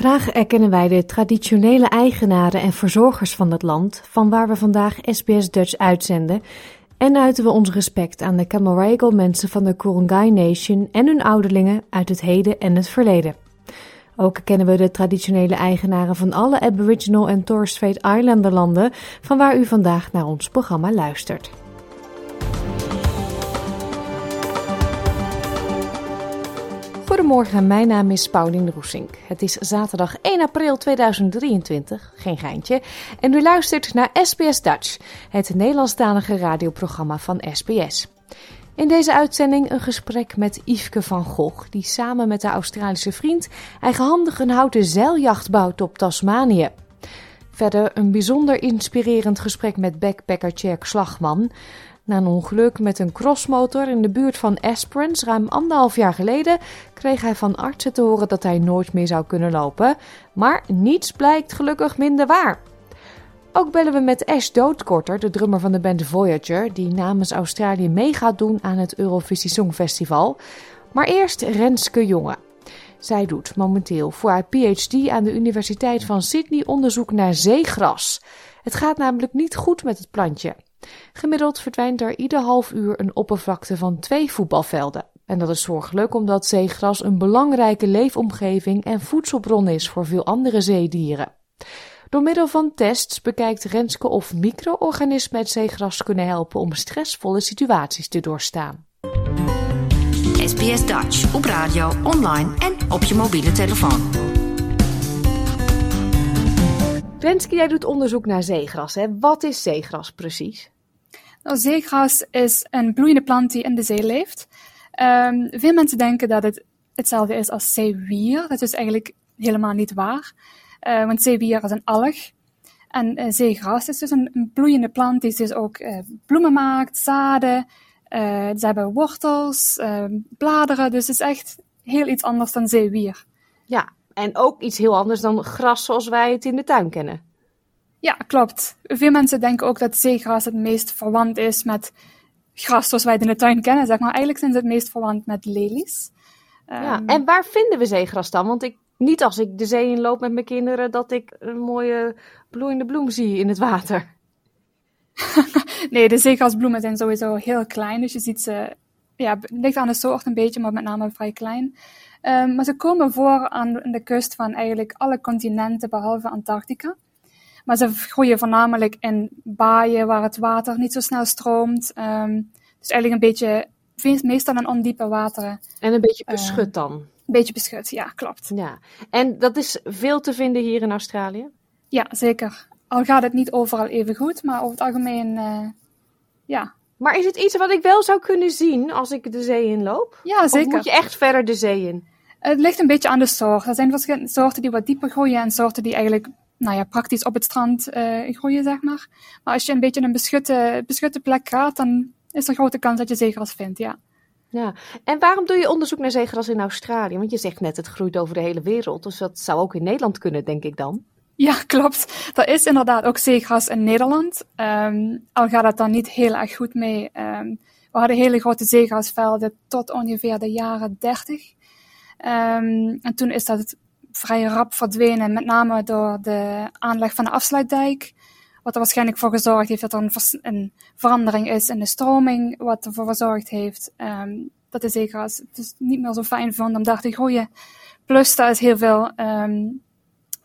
Graag erkennen wij de traditionele eigenaren en verzorgers van het land van waar we vandaag SBS Dutch uitzenden en uiten we ons respect aan de Camaragal mensen van de Kurungay Nation en hun ouderlingen uit het heden en het verleden. Ook kennen we de traditionele eigenaren van alle Aboriginal en Torres Strait Islander landen van waar u vandaag naar ons programma luistert. Goedemorgen, mijn naam is Pauline Roesink. Het is zaterdag 1 april 2023, geen geintje, en u luistert naar SBS Dutch, het Nederlandstalige radioprogramma van SBS. In deze uitzending een gesprek met Yveske van Gogh, die samen met haar Australische vriend eigenhandig een houten zeiljacht bouwt op Tasmanië. Verder een bijzonder inspirerend gesprek met backpacker Tjerk Slagman. Na een ongeluk met een crossmotor in de buurt van Esperance ruim anderhalf jaar geleden kreeg hij van artsen te horen dat hij nooit meer zou kunnen lopen. Maar niets blijkt gelukkig minder waar. Ook bellen we met Ash Doodkorter, de drummer van de band Voyager, die namens Australië mee gaat doen aan het Eurovisie Songfestival. Maar eerst Renske Jonge. Zij doet momenteel voor haar PhD aan de Universiteit van Sydney onderzoek naar zeegras. Het gaat namelijk niet goed met het plantje. Gemiddeld verdwijnt er ieder half uur een oppervlakte van twee voetbalvelden. En dat is zorgelijk omdat zeegras een belangrijke leefomgeving en voedselbron is voor veel andere zeedieren. Door middel van tests bekijkt Renske of micro-organismen het zeegras kunnen helpen om stressvolle situaties te doorstaan. SBS Dutch op radio, online en op je mobiele telefoon. Renske, jij doet onderzoek naar zeegras. Hè? Wat is zeegras precies? Nou, zeegras is een bloeiende plant die in de zee leeft. Um, veel mensen denken dat het hetzelfde is als zeewier. Dat is eigenlijk helemaal niet waar. Uh, want zeewier is een alg. En uh, zeegras is dus een, bloeiende plant die dus ook uh, bloemen maakt, zaden. ze hebben wortels, ehm, bladeren. Dus het is echt heel iets anders dan zeewier. Ja, en ook iets heel anders dan gras zoals wij het in de tuin kennen. Ja, klopt. Veel mensen denken ook dat zeegras het meest verwant is met gras zoals wij het in de tuin kennen, zeg maar. Eigenlijk zijn ze het meest verwant met lelies. Ja, um, en waar vinden we zeegras dan? Want ik, niet als ik de zee inloop met mijn kinderen, dat ik een mooie bloeiende bloem zie in het water. nee, de zeegrasbloemen zijn sowieso heel klein, dus je ziet ze, ja, het ligt aan de soort een beetje, maar met name vrij klein. Um, maar ze komen voor aan de kust van eigenlijk alle continenten behalve Antarctica. Maar ze groeien voornamelijk in baaien waar het water niet zo snel stroomt. Um, dus eigenlijk een beetje, meestal in ondiepe wateren. En een beetje beschut uh, dan? Een beetje beschut, ja, klopt. Ja. En dat is veel te vinden hier in Australië? Ja, zeker. Al gaat het niet overal even goed, maar over het algemeen, uh, ja. Maar is het iets wat ik wel zou kunnen zien als ik de zee inloop? Ja, zeker. Of moet je echt verder de zee in? Het ligt een beetje aan de soort. Er zijn verschillende soorten die wat dieper groeien en soorten die eigenlijk nou ja, praktisch op het strand uh, groeien, zeg maar. Maar als je een beetje een beschutte, beschutte plek gaat, dan is er grote kans dat je zeegras vindt, ja. Ja, en waarom doe je onderzoek naar zeegras in Australië? Want je zegt net, het groeit over de hele wereld. Dus dat zou ook in Nederland kunnen, denk ik dan. Ja, klopt. Er is inderdaad ook zeegras in Nederland. Um, al gaat het dan niet heel erg goed mee. Um, we hadden hele grote zeegrasvelden tot ongeveer de jaren 30. Um, en toen is dat vrij rap verdwenen, met name door de aanleg van de afsluitdijk. Wat er waarschijnlijk voor gezorgd heeft dat er een, een verandering is in de stroming, wat ervoor gezorgd heeft um, dat de zeegras het dus niet meer zo fijn vond om daar te groeien. Plus, daar is heel veel um,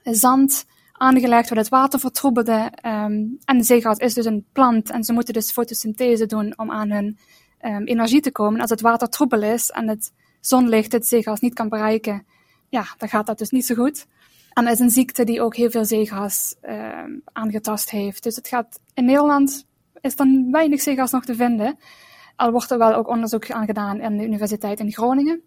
zand aangelegd, wat het water vertroebelde. Um, en de zeegras is dus een plant en ze moeten dus fotosynthese doen om aan hun energie te komen. Als het water troebel is en het zonlicht het zeegras niet kan bereiken, ja, dan gaat dat dus niet zo goed. En dat is een ziekte die ook heel veel zeegras uh, aangetast heeft. Dus het gaat in Nederland is dan weinig zeegras nog te vinden. Al wordt er wel ook onderzoek aan gedaan in de Universiteit in Groningen.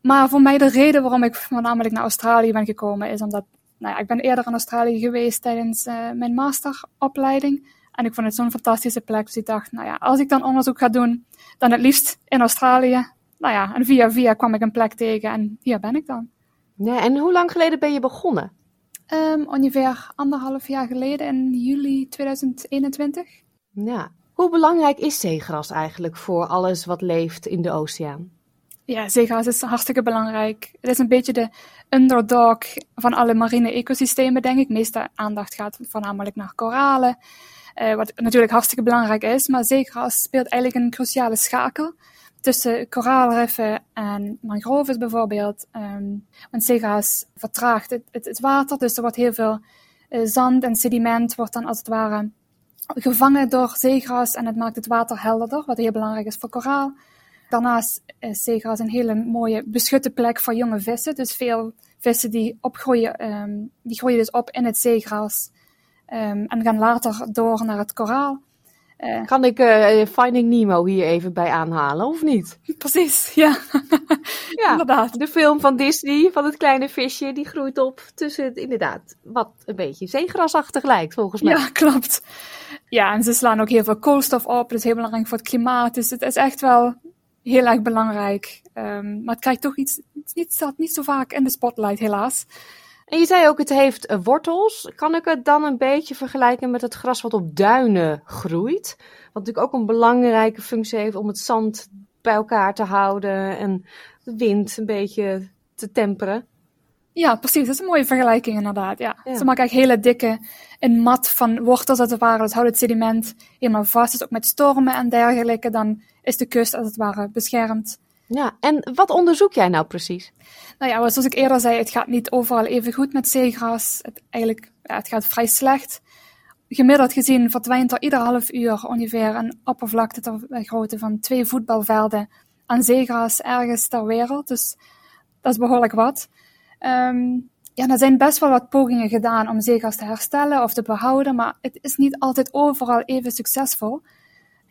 Maar voor mij de reden waarom ik voornamelijk naar Australië ben gekomen is omdat nou ja, ik ben eerder in Australië geweest tijdens uh, mijn masteropleiding. En ik vond het zo'n fantastische plek. Dus ik dacht, nou ja, als ik dan onderzoek ga doen, dan het liefst in Australië. Nou ja, en via via kwam ik een plek tegen en hier ben ik dan. Ja, en hoe lang geleden ben je begonnen? Um, ongeveer anderhalf jaar geleden, in juli 2021. Ja. Hoe belangrijk is zeegras eigenlijk voor alles wat leeft in de oceaan? Ja, zeegras is hartstikke belangrijk. Het is een beetje de underdog van alle marine ecosystemen, denk ik. De meeste aandacht gaat voornamelijk naar koralen, uh, wat natuurlijk hartstikke belangrijk is. Maar zeegras speelt eigenlijk een cruciale schakel tussen koraalriffen en mangroves bijvoorbeeld. Um, want zeegras vertraagt het, het, water, dus er wordt heel veel uh, zand en sediment wordt dan als het ware gevangen door zeegras en het maakt het water helderder, wat heel belangrijk is voor koraal. Daarnaast is zeegras een hele mooie beschutte plek voor jonge vissen. Dus veel vissen die opgroeien, um, die groeien dus op in het zeegras um, en gaan later door naar het koraal. Uh, kan ik uh, Finding Nemo hier even bij aanhalen, of niet? Precies, ja. ja, inderdaad. De film van Disney, van het kleine visje, die groeit op tussen het, inderdaad, wat een beetje zeegrasachtig lijkt, volgens mij. Ja, klopt. Ja, en ze slaan ook heel veel koolstof op, dat is heel belangrijk voor het klimaat. Dus het is echt wel heel erg belangrijk. Um, maar het krijgt toch iets, het staat niet zo vaak in de spotlight, helaas. En je zei ook, het heeft uh, wortels. Kan ik het dan een beetje vergelijken met het gras wat op duinen groeit? Wat natuurlijk ook een belangrijke functie heeft om het zand bij elkaar te houden en de wind een beetje te temperen. Ja, precies. Dat is een mooie vergelijking inderdaad. Ja. ja. Ze maken eigenlijk hele dikke, een mat van wortels als het ware. Dat houdt het sediment helemaal vast. Dus ook met stormen en dergelijke, dan is de kust als het ware beschermd. Ja, en wat onderzoek jij nou precies? Nou ja, zoals ik eerder zei, het gaat niet overal even goed met zeegras. Het, eigenlijk, ja, het gaat vrij slecht. Gemiddeld gezien verdwijnt er ieder half uur ongeveer een oppervlakte ter grootte van twee voetbalvelden aan zeegras ergens ter wereld. Dus dat is behoorlijk wat. Um, ja, er zijn best wel wat pogingen gedaan om zeegras te herstellen of te behouden, maar het is niet altijd overal even succesvol.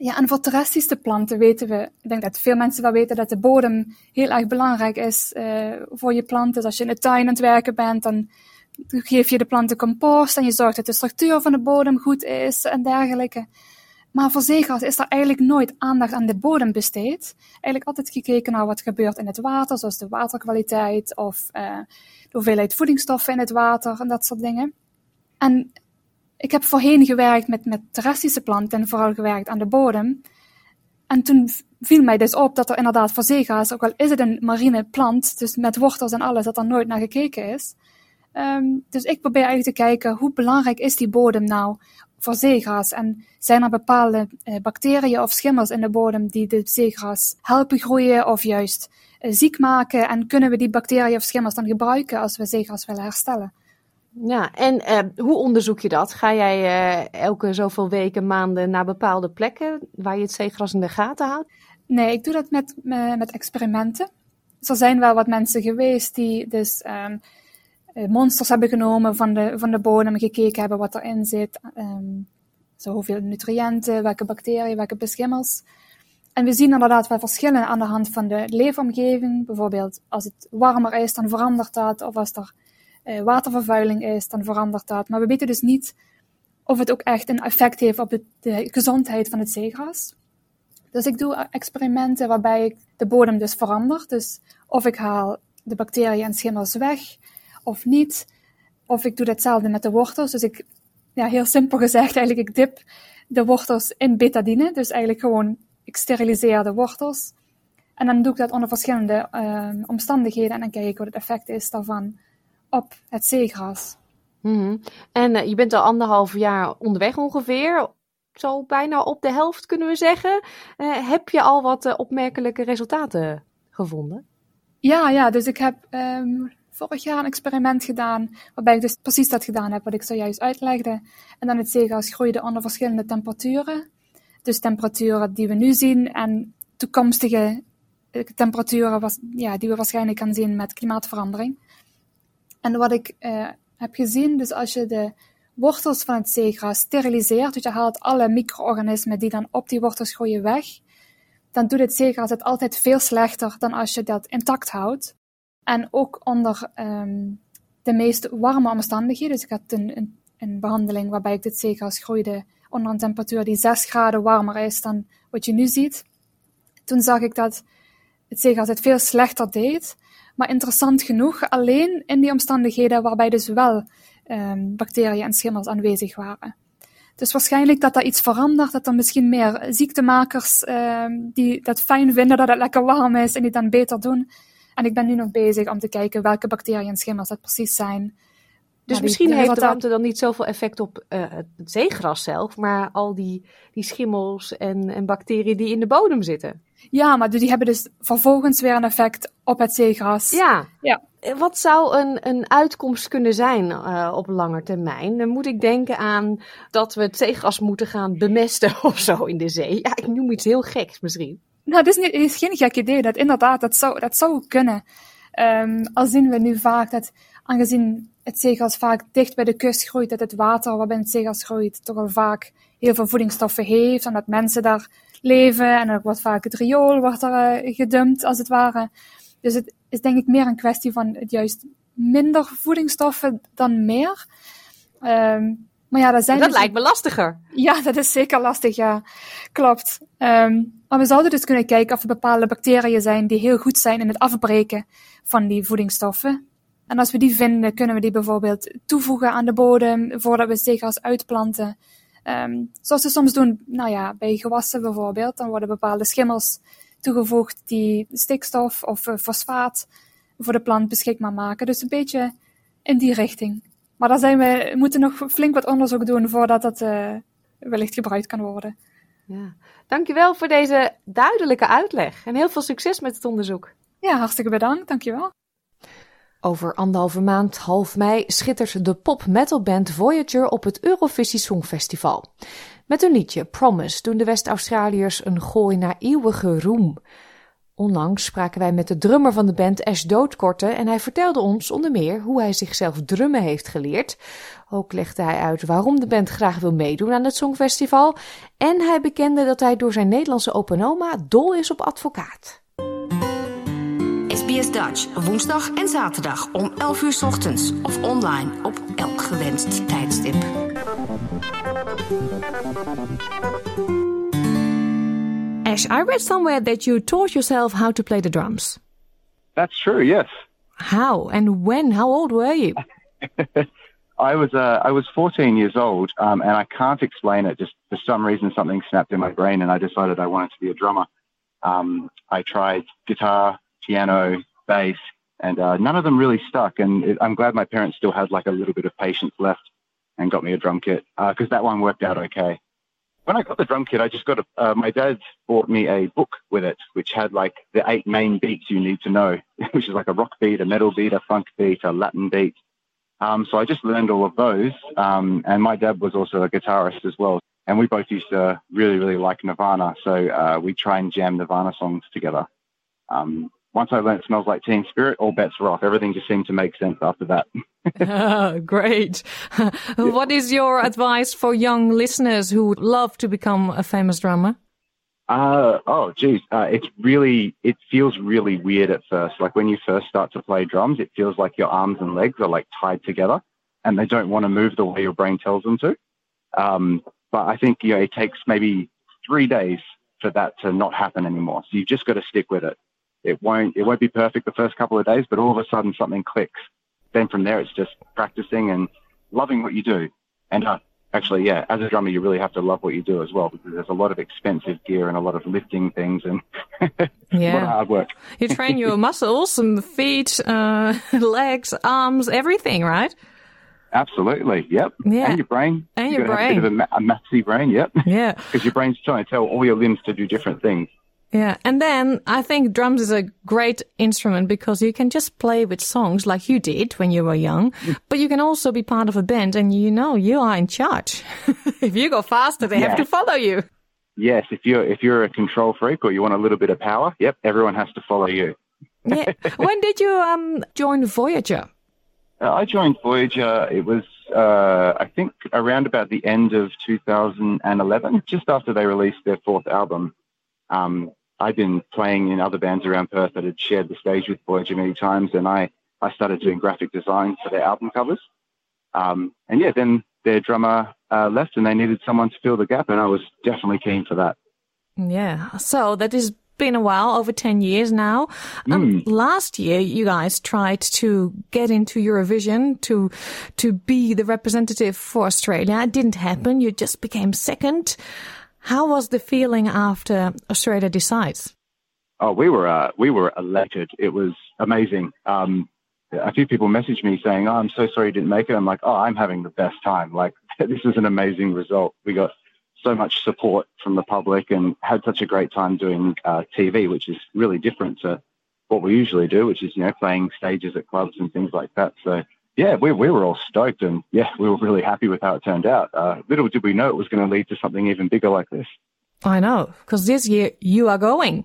Ja, en voor terrestrische planten weten we, ik denk dat veel mensen wel weten dat de bodem heel erg belangrijk is uh, voor je planten. Dus als je in de tuin aan het werken bent, dan geef je de planten compost en je zorgt dat de structuur van de bodem goed is en dergelijke. Maar voor zeegras is er eigenlijk nooit aandacht aan de bodem besteed. Eigenlijk altijd gekeken naar wat gebeurt in het water, zoals de waterkwaliteit of uh, de hoeveelheid voedingsstoffen in het water en dat soort dingen. En ik heb voorheen gewerkt met, met terrestrische planten en vooral gewerkt aan de bodem. En toen viel mij dus op dat er inderdaad voor zeegaas, ook al is het een marine plant, dus met wortels en alles, dat er nooit naar gekeken is. Um, dus ik probeer eigenlijk te kijken hoe belangrijk is die bodem nou voor zeegras en zijn er bepaalde uh, bacteriën of schimmels in de bodem die de zeegras helpen groeien of juist uh, ziek maken en kunnen we die bacteriën of schimmels dan gebruiken als we zeegras willen herstellen. Ja, en uh, hoe onderzoek je dat? Ga jij uh, elke zoveel weken, maanden naar bepaalde plekken waar je het zeegras in de gaten houdt? Nee, ik doe dat met, met experimenten. Dus er zijn wel wat mensen geweest die dus um, monsters hebben genomen van de, van de bodem, gekeken hebben wat erin zit. Um, zo hoeveel nutriënten, welke bacteriën, welke beschimmels. En we zien inderdaad wel verschillen aan de hand van de leefomgeving. Bijvoorbeeld als het warmer is, dan verandert dat. Of als er watervervuiling is, dan verandert dat. Maar we weten dus niet of het ook echt een effect heeft op de, gezondheid van het zeegras. Dus ik doe experimenten waarbij ik de bodem dus verander. Dus of ik haal de bacteriën en schimmels weg of niet. Of ik doe hetzelfde met de wortels. Dus ik, ja, heel simpel gezegd, eigenlijk ik dip de wortels in betadine. Dus eigenlijk gewoon, ik steriliseer de wortels. En dan doe ik dat onder verschillende uh, omstandigheden en dan kijk ik wat het effect is daarvan op het zeegras. Mm-hmm. En uh, je bent al anderhalf jaar onderweg ongeveer. Zo bijna op de helft kunnen we zeggen. Uh, heb je al wat uh, opmerkelijke resultaten gevonden? Ja, ja, dus ik heb um, vorig jaar een experiment gedaan. Waarbij ik dus precies dat gedaan heb wat ik zojuist uitlegde. En dan het zeegras groeide onder verschillende temperaturen. Dus temperaturen die we nu zien en toekomstige temperaturen was, ja, die we waarschijnlijk gaan zien met klimaatverandering. En wat ik uh, heb gezien, dus als je de wortels van het zeegras steriliseert, dus je haalt alle micro-organismen die dan op die wortels groeien weg, dan doet het zeegras het altijd veel slechter dan als je dat intact houdt. En ook onder ehm, de meest warme omstandigheden. Dus ik had een, een, een behandeling waarbij ik dit zeegas groeide onder een temperatuur die 6 graden warmer is dan wat je nu ziet. Toen zag ik dat het zeegas het veel slechter deed. Maar interessant genoeg, alleen in die omstandigheden waarbij dus wel um, bacteriën en schimmels aanwezig waren. Dus waarschijnlijk dat dat iets verandert, dat er misschien meer ziektemakers um, die dat fijn vinden dat het lekker warm is en die dan beter doen. En ik ben nu nog bezig om te kijken welke bacteriën en schimmels dat precies zijn. Dus misschien heeft de warmte dan niet zoveel effect op uh, het zeegras zelf, maar al die, die schimmels en, en bacteriën die in de bodem zitten. Ja, maar die hebben dus vervolgens weer een effect op het zeegras. Ja. ja. Eh, wat zou een, een uitkomst kunnen zijn uh, op lange termijn? Dan moet ik denken aan dat we het zeegras moeten gaan bemesten of zo in de zee. Ja, ik noem iets heel geks misschien. Nou, dat is, niet, is geen gek idee. Dat inderdaad, dat zou, dat zou kunnen. Um, al zien we nu vaak dat, aangezien het zeegras vaak dicht bij de kust groeit, dat het water waarbij het zeegras groeit toch al vaak heel veel voedingsstoffen heeft. En dat mensen daar leven en er wordt vaak het riool wordt er, uh, gedumpt, als het ware. Dus het is denk ik meer een kwestie van het juist minder voedingsstoffen dan meer. Um, maar ja, dat zijn dat dus... lijkt me lastiger. Ja, dat is zeker lastig, ja. Klopt. Um, maar we zouden dus kunnen kijken of er bepaalde bacteriën zijn die heel goed zijn in het afbreken van die voedingsstoffen. En als we die vinden, kunnen we die bijvoorbeeld toevoegen aan de bodem voordat we zeegas uitplanten. Um, zoals we soms doen, nou ja, bij gewassen bijvoorbeeld, dan worden bepaalde schimmels toegevoegd die stikstof of uh, fosfaat voor de plant beschikbaar maken. Dus een beetje in die richting. Maar daar zijn we, moeten nog flink wat onderzoek doen voordat dat uh, wellicht gebruikt kan worden. Ja. Dankjewel voor deze duidelijke uitleg en heel veel succes met het onderzoek. Ja, hartstikke bedankt. Dankjewel. Over anderhalve maand, half mei, schittert de pop-metalband Voyager op het Eurovisie Songfestival. Met hun liedje Promise doen de West-Australiërs een gooi naar eeuwige roem. Onlangs spraken wij met de drummer van de band Ash Doodkorte en hij vertelde ons onder meer hoe hij zichzelf drummen heeft geleerd. Ook legde hij uit waarom de band graag wil meedoen aan het Songfestival en hij bekende dat hij door zijn Nederlandse open oma dol is op advocaat. SBS Dutch, woensdag en zaterdag om 11 uur ochtends of online op elk gewenst tijdstip. Ash, I read somewhere that you taught yourself how to play the drums. That's true, yes. How and when? How old were you? I was uh, I was 14 years old, um, and I can't explain it. Just for some reason, something snapped in my brain, and I decided I wanted to be a drummer. Um, I tried guitar, piano, bass, and uh, none of them really stuck. And it, I'm glad my parents still had like a little bit of patience left and got me a drum kit because uh, that one worked out okay when I got the drum kit, I just got a, uh, my dad bought me a book with it, which had like the eight main beats you need to know, which is like a rock beat, a metal beat, a funk beat, a Latin beat. Um, so I just learned all of those. Um, and my dad was also a guitarist as well. And we both used to really, really like Nirvana. So uh, we try and jam Nirvana songs together. Um, once I learned it Smells Like Teen Spirit, all bets were off. Everything just seemed to make sense after that. oh, great. what is your advice for young listeners who would love to become a famous drummer? Uh, oh, geez. Uh, it's really, it feels really weird at first. Like when you first start to play drums, it feels like your arms and legs are like tied together and they don't want to move the way your brain tells them to. Um, but I think, you know, it takes maybe three days for that to not happen anymore. So you've just got to stick with it. It won't it won't be perfect the first couple of days, but all of a sudden something clicks. Then from there it's just practicing and loving what you do. And uh, actually, yeah, as a drummer, you really have to love what you do as well because there's a lot of expensive gear and a lot of lifting things and yeah. a lot of hard work. you train your muscles and feet, uh, legs, arms, everything, right? Absolutely. Yep. Yeah. And your brain. And your brain. Have a, bit of a, a mathsy brain. Yep. Yeah. Because your brain's trying to tell all your limbs to do different things. Yeah, and then I think drums is a great instrument because you can just play with songs like you did when you were young, but you can also be part of a band and you know you are in charge. if you go faster, they have to follow you. Yes, if you're if you're a control freak or you want a little bit of power, yep, everyone has to follow you. yeah. When did you um join Voyager? Uh, I joined Voyager. It was uh, I think around about the end of 2011, just after they released their fourth album. Um, I'd been playing in other bands around Perth that had shared the stage with Voyager many times, and I, I started doing graphic design for their album covers. Um, and yeah, then their drummer uh, left and they needed someone to fill the gap, and I was definitely keen for that. Yeah. So that has been a while, over 10 years now. Um, Last year, you guys tried to get into Eurovision to, to be the representative for Australia. It didn't happen. You just became second. How was the feeling after Australia decides? Oh, we were uh, we were elated. It was amazing. Um, a few people messaged me saying, "Oh, I'm so sorry you didn't make it." I'm like, "Oh, I'm having the best time. Like this is an amazing result. We got so much support from the public and had such a great time doing uh, TV, which is really different to what we usually do, which is you know playing stages at clubs and things like that. So yeah, we we were all stoked and yeah, we were really happy with how it turned out. Uh, little did we know it was going to lead to something even bigger like this. I know, because this year you are going.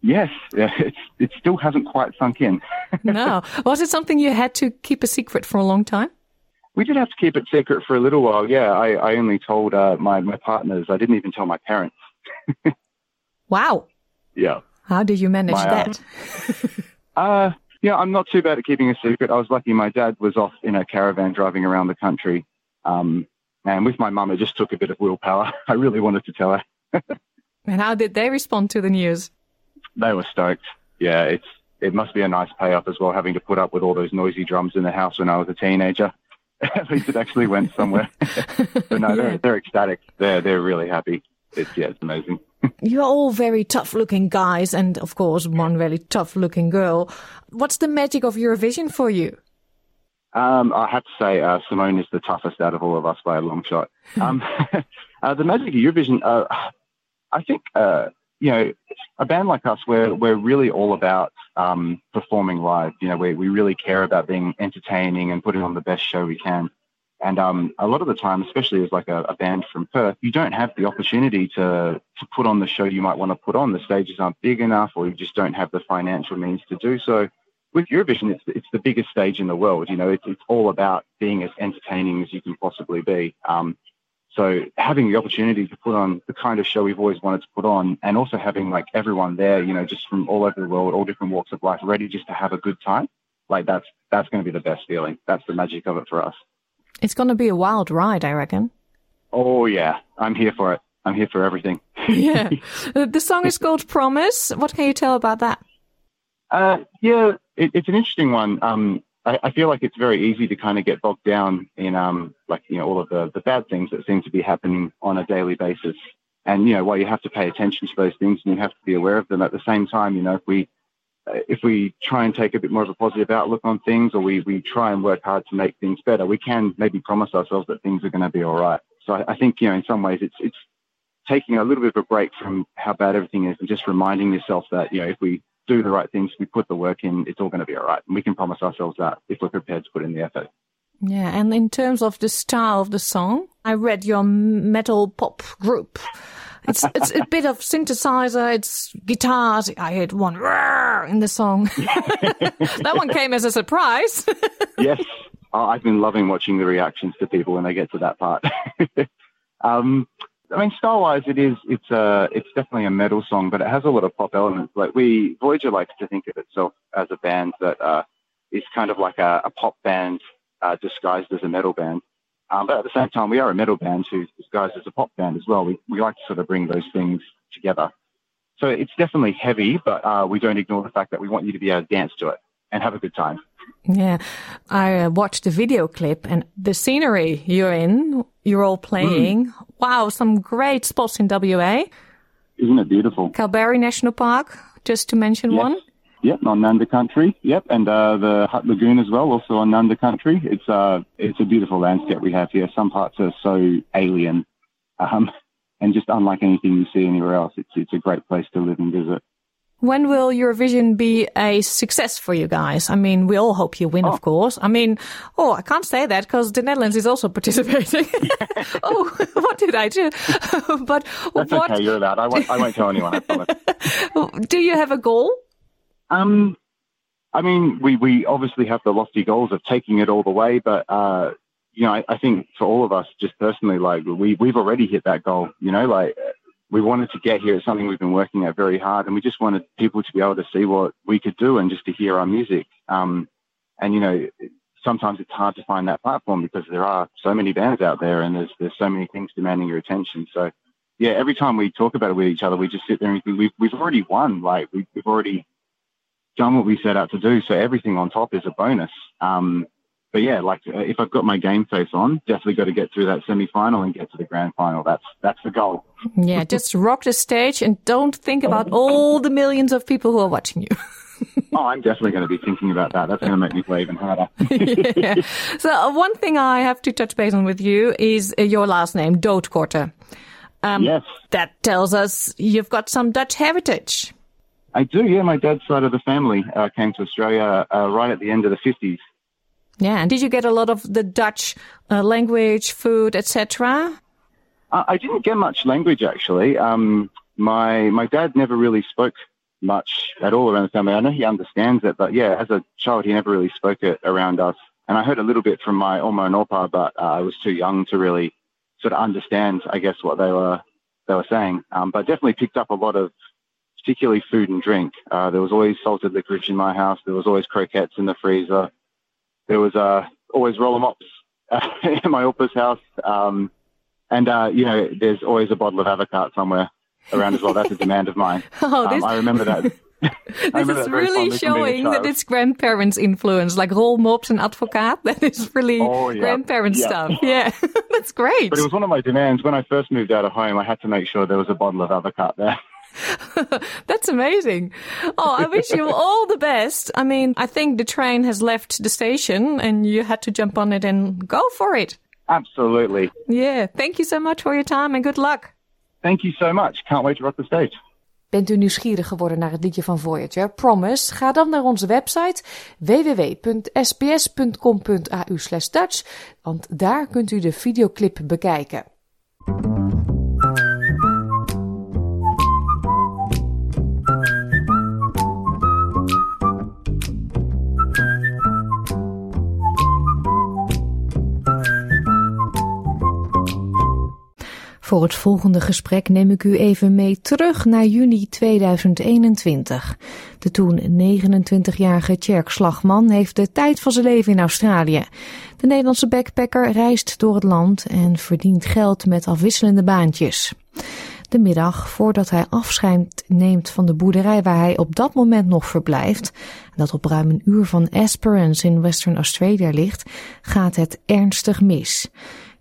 Yes, yeah, it's, it still hasn't quite sunk in. no. Was it something you had to keep a secret for a long time? We did have to keep it secret for a little while. Yeah, I, I only told uh, my my partners. I didn't even tell my parents. Wow. Yeah. How did you manage My, uh, that? Uh, yeah, I'm not too bad at keeping a secret. I was lucky my dad was off in a caravan driving around the country. Um, and with my mum, it just took a bit of willpower. I really wanted to tell her. and how did they respond to the news? They were stoked. Yeah, it's it must be a nice payoff as well, having to put up with all those noisy drums in the house when I was a teenager. At least it actually went somewhere. but no, they're, they're ecstatic. They're they're really happy. It's yeah, it's amazing. You're all very tough looking guys, and of course, one very tough looking girl. What's the magic of Eurovision for you? Um, I have to say, uh, Simone is the toughest out of all of us by a long shot. Um, uh, the magic of Eurovision, uh, I think, uh, you know, a band like us, we're, we're really all about um, performing live. You know, we, we really care about being entertaining and putting on the best show we can. And um, a lot of the time, especially as like a, a band from Perth, you don't have the opportunity to to put on the show you might want to put on. The stages aren't big enough, or you just don't have the financial means to do so. With Eurovision, it's it's the biggest stage in the world. You know, it's it's all about being as entertaining as you can possibly be. Um, so having the opportunity to put on the kind of show we've always wanted to put on, and also having like everyone there, you know, just from all over the world, all different walks of life, ready just to have a good time, like that's that's going to be the best feeling. That's the magic of it for us. It's going to be a wild ride, I reckon. Oh yeah, I'm here for it. I'm here for everything. yeah. The song is called Promise. What can you tell about that? Uh, yeah, it, it's an interesting one. Um, I, I feel like it's very easy to kind of get bogged down in um, like you know all of the the bad things that seem to be happening on a daily basis. And you know, while you have to pay attention to those things and you have to be aware of them at the same time, you know, if we Uh, if we try and take a bit more of a positive outlook on things, or we we try and work hard to make things better, we can maybe promise ourselves that things are going to be all right. So I, I think you know, in some ways, it's it's taking a little bit of a break from how bad everything is and just reminding yourself that you know if we do the right things, we put the work in, it's all going to be all right, and we can promise ourselves that if we're prepared to put in the effort. Yeah, and in terms of the style of the song, I read your metal pop group. It's it's a bit of synthesizer, it's guitars. I heard one in the song. that one came as a surprise. yes, I've been loving watching the reactions to people when they get to that part. um, I mean, style-wise, it is it's a it's definitely a metal song, but it has a lot of pop elements. Like we Voyager likes to think of itself as a band that uh, is kind of like a, a pop band uh, disguised as a metal band. Um, but at the same time, we are a metal band who's disguised as a pop band as well. We we like to sort of bring those things together. So it's definitely heavy, but uh, we don't ignore the fact that we want you to be able to dance to it and have a good time. yeah, I uh, watched the video clip and the scenery you're in. You're all playing. Wow, some great spots in WA. Isn't it beautiful? Kalbarri National Park, just to mention Yes. one. Yep, on Nanda Country. Yep, and uh, the Hutt Lagoon as well, also on Nanda Country. It's uh, it's a beautiful landscape we have here. Some parts are so alien, um, and just unlike anything you see anywhere else. It's it's a great place to live and visit. When will Eurovision be a success for you guys? I mean, we all hope you win, of course. I mean, oh, I can't say that because the Netherlands is also participating. oh, what did I do? but That's what okay. You're allowed. I won't. I won't tell anyone. Do you have a goal? Um, I mean, we, we obviously have the lofty goals of taking it all the way, but uh, you know, I, I think for all of us, just personally, like we we've already hit that goal. You know, like we wanted to get here. It's something we've been working at very hard, and we just wanted people to be able to see what we could do and just to hear our music. Um, and you know, sometimes it's hard to find that platform because there are so many bands out there, and there's there's so many things demanding your attention. So, yeah, every time we talk about it with each other, we just sit there and think we've we've already won. Like we, we've already done what we set out to do. So everything on top is a bonus. Um, but yeah, like uh, if I've got my game face on, definitely got to get through that semi final and get to the grand final. That's that's the goal. Yeah, just rock the stage and don't think about all the millions of people who are watching you. oh, I'm definitely going to be thinking about that. That's going to make me play even harder. yeah. So uh, one thing I have to touch base on with you is uh, your last name, Doodkorte. Um, yes. That tells us you've got some Dutch heritage. I do, yeah. My dad's side of the family uh, came to Australia uh, right at the end of the 50s. Yeah, and did you get a lot of the Dutch uh, language, food, etc.? Uh, I didn't get much language actually. Um, my my dad never really spoke much at all around the family. I know he understands it, but yeah, as a child, he never really spoke it around us. And I heard a little bit from my Oma and Opa, but uh, I was too young to really sort of understand, I guess, what they were they were saying. Um, but definitely picked up a lot of, particularly food and drink. Uh, there was always salted licorice in my house. There was always croquettes in the freezer there was uh, always roller mops uh, in my Opa's house. Um, and, uh, you know, there's always a bottle of avocado somewhere around as well. That's a demand of mine. Oh, this... Um, I remember that. this is really showing that it's grandparents' influence, like roll mops and advocaat. That is really oh, yeah. grandparent yeah. stuff. Yeah, that's great. But it was one of my demands. When I first moved out of home, I had to make sure there was a bottle of avocado there. That's amazing. Oh, I wish you all the best. I mean, I think the train has left the station and you had to jump on it and go for it. Absolutely. Yeah. Thank you so much for your time and good luck. Thank you so much. Can't wait to rock the stage. Bent u nieuwsgierig geworden naar het liedje van Voyager, Promise? Ga dan naar onze website www.sbs.com.au Dutch, want daar kunt u de videoclip bekijken. Voor het volgende gesprek neem ik u even mee terug naar juni 2021. De toen 29-jarige Tjerk Slagman heeft de tijd van zijn leven in Australië. De Nederlandse backpacker reist door het land en verdient geld met afwisselende baantjes. De middag voordat hij afscheid neemt van de boerderij waar hij op dat moment nog verblijft, dat op ruim een uur van Esperance in Western Australia ligt, gaat het ernstig mis.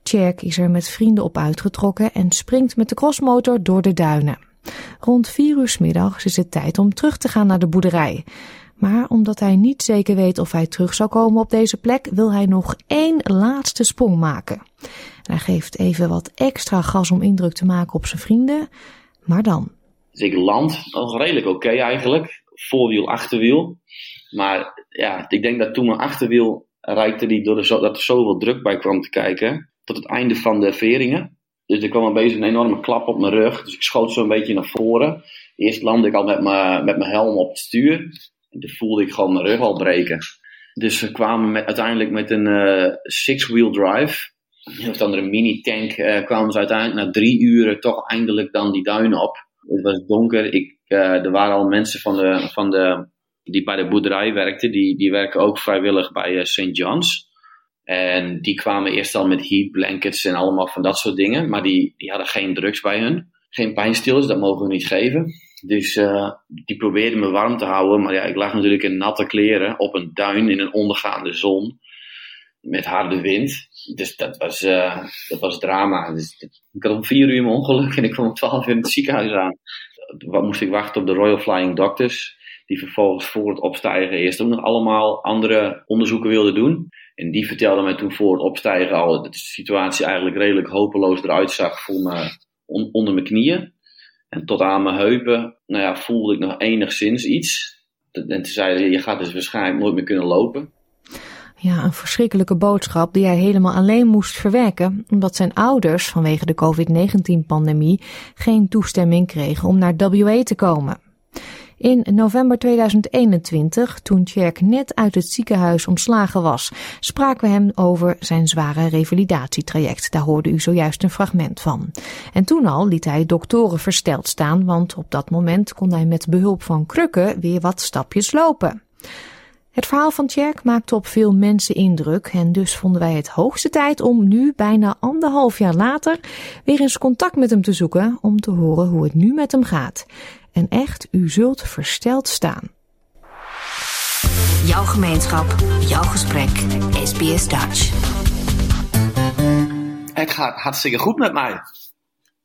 Tjerk is er met vrienden op uitgetrokken en springt met de crossmotor door de duinen. Rond vier uur middags is het tijd om terug te gaan naar de boerderij. Maar omdat hij niet zeker weet of hij terug zal komen op deze plek, wil hij nog één laatste sprong maken. hij geeft even wat extra gas om indruk te maken op zijn vrienden. Maar dan. Dus ik land nog redelijk oké eigenlijk. Voorwiel, achterwiel. Maar ja, ik denk dat toen mijn achterwiel reikte die door de, dat er zoveel druk bij kwam te kijken tot het einde van de veringen. Dus er kwam een beetje een enorme klap op mijn rug. Dus ik schoot zo een beetje naar voren. Eerst landde ik al met mijn, met mijn helm op het stuur. En toen voelde ik gewoon mijn rug al breken. Dus we kwamen met, uiteindelijk met een uh, six-wheel drive. Een of andere mini-tank uh, kwamen ze uiteindelijk na drie uren toch eindelijk dan die duinen op. Het was donker. Ik, uh, er waren al mensen van de, van de, die bij de boerderij werkten. Die, die werken ook vrijwillig bij St. John's. En die kwamen eerst al met heat blankets en allemaal van dat soort dingen. Maar die, die hadden geen drugs bij hun. Geen pijnstillers, dat mogen we niet geven. Dus uh, die probeerden me warm te houden. Maar ja, ik lag natuurlijk in natte kleren op een duin in een ondergaande zon. Met harde wind. Dus dat was, uh, dat was drama. Dus, ik had om vier uur mijn ongeluk en ik kwam om twaalf uur in het ziekenhuis aan. Wat moest ik wachten op de Royal Flying Doctors. Die vervolgens voor het opstijgen eerst ook nog allemaal andere onderzoeken wilden doen. En die vertelde mij toen voor het opstijgen al dat de situatie eigenlijk redelijk hopeloos eruit zag voor me onder mijn knieën. En tot aan mijn heupen, nou ja, voelde ik nog enigszins iets. En toen zei je gaat dus waarschijnlijk nooit meer kunnen lopen. Ja, een verschrikkelijke boodschap die hij helemaal alleen moest verwerken, omdat zijn ouders vanwege de COVID-19-pandemie geen toestemming kregen om naar WA te komen. In november 2021, toen Tjerk net uit het ziekenhuis ontslagen was, spraken we hem over zijn zware revalidatietraject. Daar hoorde u zojuist een fragment van. En toen al liet hij doktoren versteld staan, want op dat moment kon hij met behulp van krukken weer wat stapjes lopen. Het verhaal van Tjerk maakte op veel mensen indruk en dus vonden wij het hoogste tijd om nu, bijna anderhalf jaar later, weer eens contact met hem te zoeken om te horen hoe het nu met hem gaat. En echt, u zult versteld staan. Jouw gemeenschap, jouw gesprek, SBS Dutch. Het gaat hartstikke goed met mij.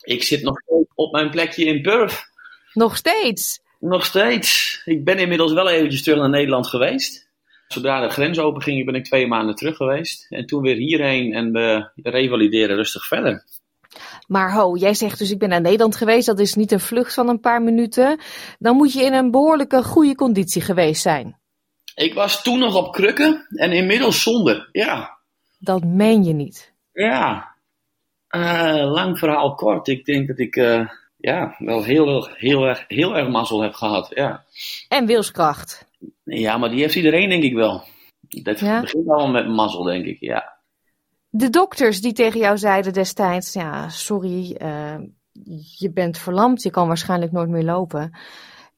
Ik zit nog steeds op mijn plekje in Perth. Nog steeds? Nog steeds. Ik ben inmiddels wel eventjes terug naar Nederland geweest. Zodra de grens open ging, ben ik twee maanden terug geweest. En toen weer hierheen en we revalideren rustig verder. Maar ho, jij zegt dus ik ben naar Nederland geweest. Dat is niet een vlucht van een paar minuten. Dan moet je in een behoorlijke goede conditie geweest zijn. Ik was toen nog op krukken en inmiddels zonder. Ja. Dat meen je niet. Ja. Uh, lang verhaal kort. Ik denk dat ik uh, ja, wel heel, heel, erg, heel erg mazzel heb gehad. Ja. En wilskracht. Ja, maar die heeft iedereen denk ik wel. Dat ja? begint allemaal met mazzel, denk ik. Ja. De dokters die tegen jou zeiden destijds: ja, sorry, uh, je bent verlamd, je kan waarschijnlijk nooit meer lopen.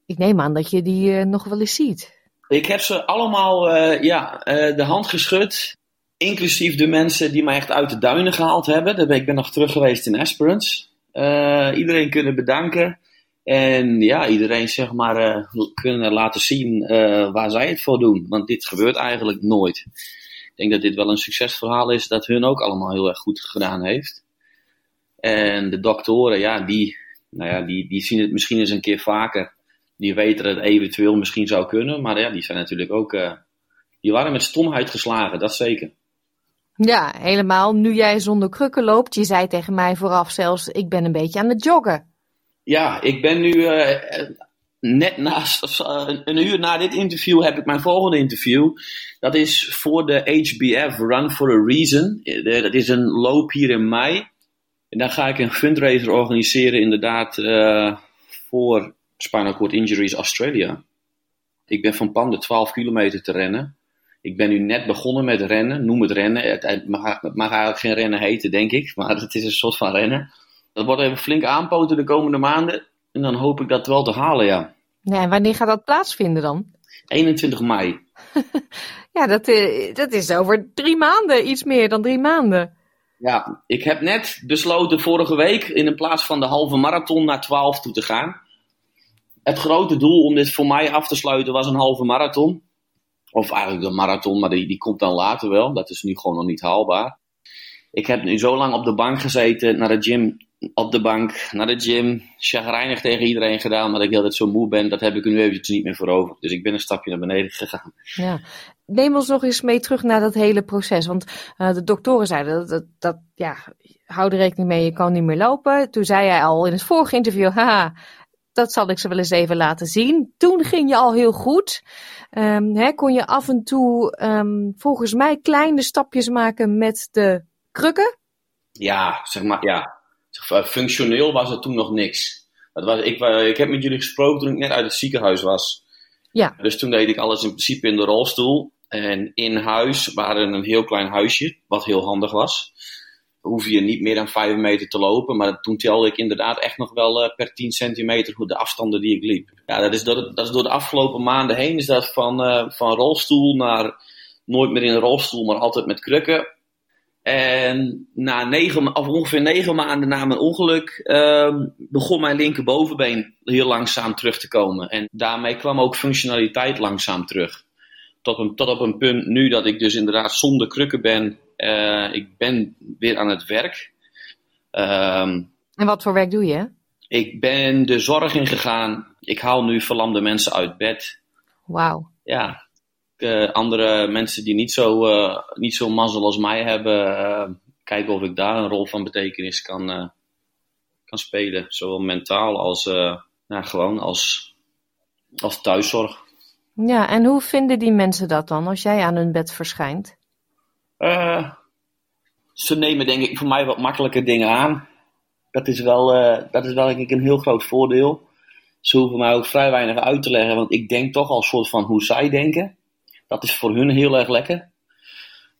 Ik neem aan dat je die uh, nog wel eens ziet. Ik heb ze allemaal uh, ja, de hand geschud. Inclusief de mensen die mij echt uit de duinen gehaald hebben. Ik ben nog terug geweest in Esperance. iedereen kunnen bedanken. En ja, iedereen zeg maar kunnen laten zien waar zij het voor doen. Want dit gebeurt eigenlijk nooit. Ik denk dat dit wel een succesverhaal is dat hun ook allemaal heel erg goed gedaan heeft. En de doktoren, ja, die, nou ja, die, die zien het misschien eens een keer vaker. Die weten dat het eventueel misschien zou kunnen. Maar ja, die zijn natuurlijk ook. Uh, die waren met stomheid geslagen, dat zeker. Ja, helemaal. Nu jij zonder krukken loopt, je zei tegen mij vooraf zelfs: ik ben een beetje aan het joggen. Ja, ik ben nu uh, net naast, uh, een uur na dit interview heb ik mijn volgende interview. Dat is voor de HBF Run for a Reason. Dat is een loop hier in mei. En dan ga ik een fundraiser organiseren, inderdaad, uh, voor Spinal Cord Injuries Australia. Ik ben van plan de 12 kilometer te rennen. Ik ben nu net begonnen met rennen. Noem het rennen. Het mag, het mag eigenlijk geen rennen heten, denk ik. Maar het is een soort van rennen. Dat wordt even flink aanpoten de komende maanden. En dan hoop ik dat wel te halen, ja. Ja, en wanneer gaat dat plaatsvinden dan? 21 mei. ja, dat, eh, dat is over drie maanden, iets meer dan drie maanden. Ja, ik heb net besloten vorige week in plaats van de halve marathon naar 12 toe te gaan. Het grote doel om dit voor mij af te sluiten was een halve marathon. Of eigenlijk een marathon, maar die, die komt dan later wel. Dat is nu gewoon nog niet haalbaar. Ik heb nu zo lang op de bank gezeten, naar de gym op de bank, naar de gym, chagrijnig tegen iedereen gedaan, maar ik altijd zo moe ben, dat heb ik er nu eventjes niet meer voor over. Dus ik ben een stapje naar beneden gegaan. Ja. Neem ons nog eens mee terug naar dat hele proces, want uh, de doktoren zeiden dat, dat, dat, ja, hou er rekening mee, je kan niet meer lopen. Toen zei jij al in het vorige interview, haha, dat zal ik ze wel eens even laten zien. Toen ging je al heel goed. Um, hè, kon je af en toe um, volgens mij kleine stapjes maken met de krukken? Ja, zeg maar, ja. Functioneel was het toen nog niks. Dat was, ik, ik heb met jullie gesproken toen ik net uit het ziekenhuis was. Ja. Dus toen deed ik alles in principe in de rolstoel. En in huis waren een heel klein huisje, wat heel handig was. Hoef je niet meer dan 5 meter te lopen, maar toen telde ik inderdaad echt nog wel uh, per 10 centimeter de afstanden die ik liep. Ja, dat is door de, dat is door de afgelopen maanden heen, is dat van, uh, van rolstoel naar nooit meer in een rolstoel, maar altijd met krukken. En na negen, of ongeveer negen maanden na mijn ongeluk uh, begon mijn linkerbovenbeen heel langzaam terug te komen. En daarmee kwam ook functionaliteit langzaam terug. Tot, een, tot op een punt nu dat ik dus inderdaad zonder krukken ben. Uh, ik ben weer aan het werk. Um, en wat voor werk doe je? Ik ben de zorg ingegaan. Ik haal nu verlamde mensen uit bed. Wauw. Ja, andere mensen die niet zo, uh, niet zo mazzel als mij hebben, uh, kijken of ik daar een rol van betekenis kan, kan spelen. Zowel mentaal als gewoon als, als thuiszorg. Ja, en hoe vinden die mensen dat dan als jij aan hun bed verschijnt? ze nemen denk ik voor mij wat makkelijke dingen aan. Dat is wel, dat is wel denk ik een heel groot voordeel. ze hoeven mij ook vrij weinig uit te leggen, want ik denk toch al soort van hoe zij denken. Dat is voor hun heel erg lekker.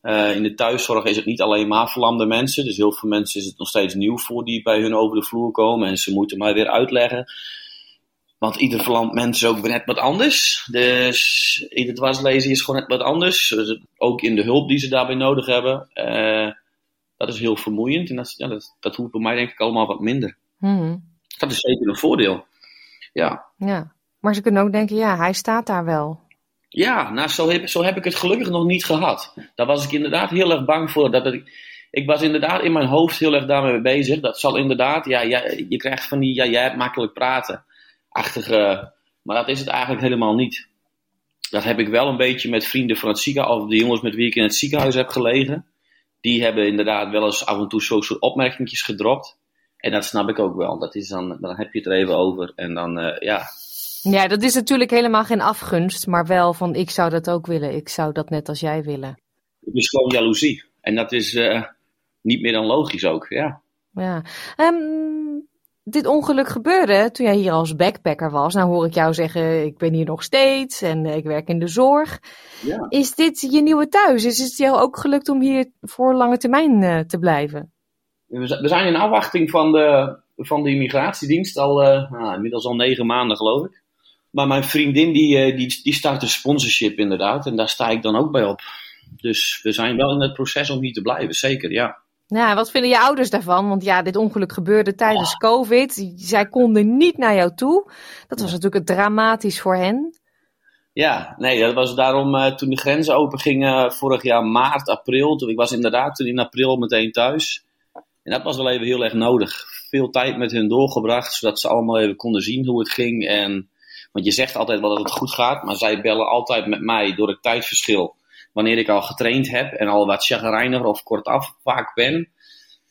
Uh, in de thuiszorg is het niet alleen maar verlamde mensen. Dus heel veel mensen is het nog steeds nieuw voor die bij hun over de vloer komen. En ze moeten mij weer uitleggen. Want ieder verlamd mens is ook net wat anders. Dus ieder dwarslezen is gewoon net wat anders. Dus ook in de hulp die ze daarbij nodig hebben. Uh, dat is heel vermoeiend. En dat, ja, dat, dat hoeft bij mij denk ik allemaal wat minder. Hmm. Dat is zeker een voordeel. Ja. ja. Maar ze kunnen ook denken, ja, hij staat daar wel. Ja, nou, zo heb, zo heb ik het gelukkig nog niet gehad. Daar was ik inderdaad heel erg bang voor. Dat ik, ik was inderdaad in mijn hoofd heel erg daarmee bezig. Dat zal inderdaad, ja, ja je krijgt van die, ja, jij hebt makkelijk praten. Achtige, maar dat is het eigenlijk helemaal niet. Dat heb ik wel een beetje met vrienden van het ziekenhuis, of de jongens met wie ik in het ziekenhuis heb gelegen. Die hebben inderdaad wel eens af en toe zo'n soort opmerkingjes gedropt. En dat snap ik ook wel. Dat is dan, dan heb je het er even over. En dan, uh, ja, ja, dat is natuurlijk helemaal geen afgunst, maar wel van ik zou dat ook willen. Ik zou dat net als jij willen. Het is gewoon jaloezie. En dat is uh, niet meer dan logisch ook, ja. Ja. Um, dit ongeluk gebeurde toen jij hier als backpacker was. Nou hoor ik jou zeggen, ik ben hier nog steeds en ik werk in de zorg. Ja. Is dit je nieuwe thuis? Is het jou ook gelukt om hier voor lange termijn uh, te blijven? We zijn in afwachting van de, van de immigratiedienst al uh, nou, inmiddels al negen maanden geloof ik. Maar mijn vriendin die, eh, die, die start een sponsorship inderdaad. En daar sta ik dan ook bij op. Dus we zijn wel in het proces om hier te blijven, zeker, ja. Nou, wat vinden je ouders daarvan? Want ja, dit ongeluk gebeurde tijdens. COVID. Zij konden niet naar jou toe. Dat was natuurlijk dramatisch voor hen. Ja, nee, dat was daarom uh, toen de grenzen open gingen vorig jaar maart, april. Toen, ik was inderdaad toen in april meteen thuis. En dat was wel even heel erg nodig. Veel tijd met hun doorgebracht, zodat ze allemaal even konden zien hoe het ging. En want je zegt altijd wel dat het goed gaat, maar zij bellen altijd met mij door het tijdverschil. Wanneer ik al getraind heb en al wat chagrijniger of kortaf vaak ben.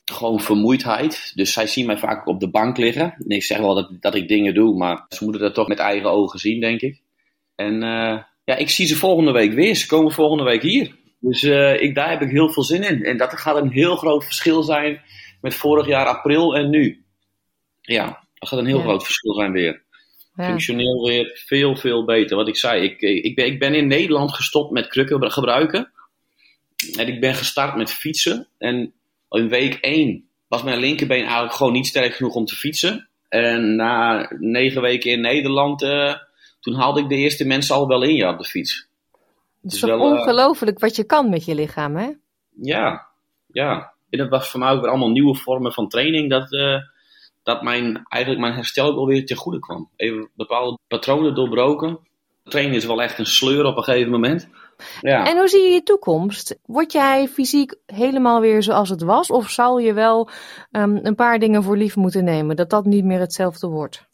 Gewoon vermoeidheid. Dus zij zien mij vaak op de bank liggen. En ik zeg wel dat, dat ik dingen doe, maar ze moeten dat toch met eigen ogen zien, denk ik. En uh, ja, ik zie ze volgende week weer. Ze komen volgende week hier. Dus uh, ik, daar heb ik heel veel zin in. En dat gaat een heel groot verschil zijn met vorig jaar april en nu. Ja, dat gaat een heel ja. groot verschil zijn weer ja. functioneel weer veel, veel beter. Wat ik zei, ik, ik, ben, ik ben in Nederland gestopt met krukken gebruiken. En ik ben gestart met fietsen. En in week 1 was mijn linkerbeen eigenlijk gewoon niet sterk genoeg om te fietsen. En na negen weken in Nederland, uh, toen haalde ik de eerste mensen al wel in je op de fiets. Het is toch wel, ongelooflijk uh, wat je kan met je lichaam, hè? Ja, ja. En dat was voor mij ook weer allemaal nieuwe vormen van training. Dat, uh, dat mijn, eigenlijk mijn herstel ook alweer ten goede kwam. Even bepaalde patronen doorbroken. Trainen is wel echt een sleur op een gegeven moment. Ja. En hoe zie je je toekomst? Word jij fysiek helemaal weer zoals het was? Of zal je wel um, een paar dingen voor lief moeten nemen? Dat dat niet meer hetzelfde wordt?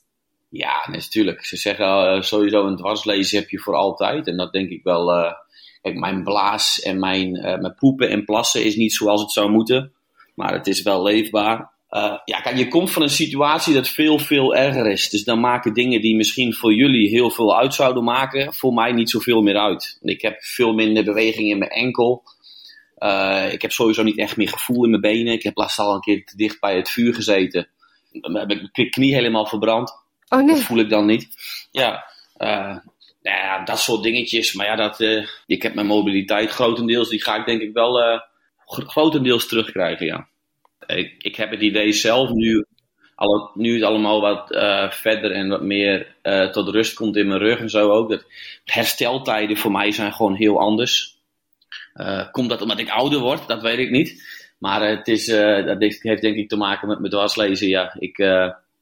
Ja, natuurlijk. Ze zeggen uh, sowieso een dwarslezen heb je voor altijd. En dat denk ik wel. Uh, kijk, mijn blaas en mijn, uh, mijn poepen en plassen is niet zoals het zou moeten. Maar het is wel leefbaar. Uh, ja, kijk, je komt van een situatie dat veel, veel erger is. Dus dan maken dingen die misschien voor jullie heel veel uit zouden maken, voor mij niet zoveel meer uit. Ik heb veel minder beweging in mijn enkel. Uh, ik heb sowieso niet echt meer gevoel in mijn benen. Ik heb laatst al een keer te dicht bij het vuur gezeten. Dan heb ik mijn knie helemaal verbrand. Oh nee. Dat voel ik dan niet. Ja, uh, nou ja dat soort dingetjes. Maar ja, dat, ik heb mijn mobiliteit grotendeels, die ga ik denk ik wel grotendeels terugkrijgen, ja ik, heb het idee zelf nu, nu het allemaal wat uh, verder en wat meer uh, tot rust komt in mijn rug en zo ook. Dat hersteltijden voor mij zijn gewoon heel anders. Uh, komt dat omdat ik ouder word? Dat weet ik niet. Maar het is, dat heeft denk ik te maken met mijn dwarslezen. Ja, ik,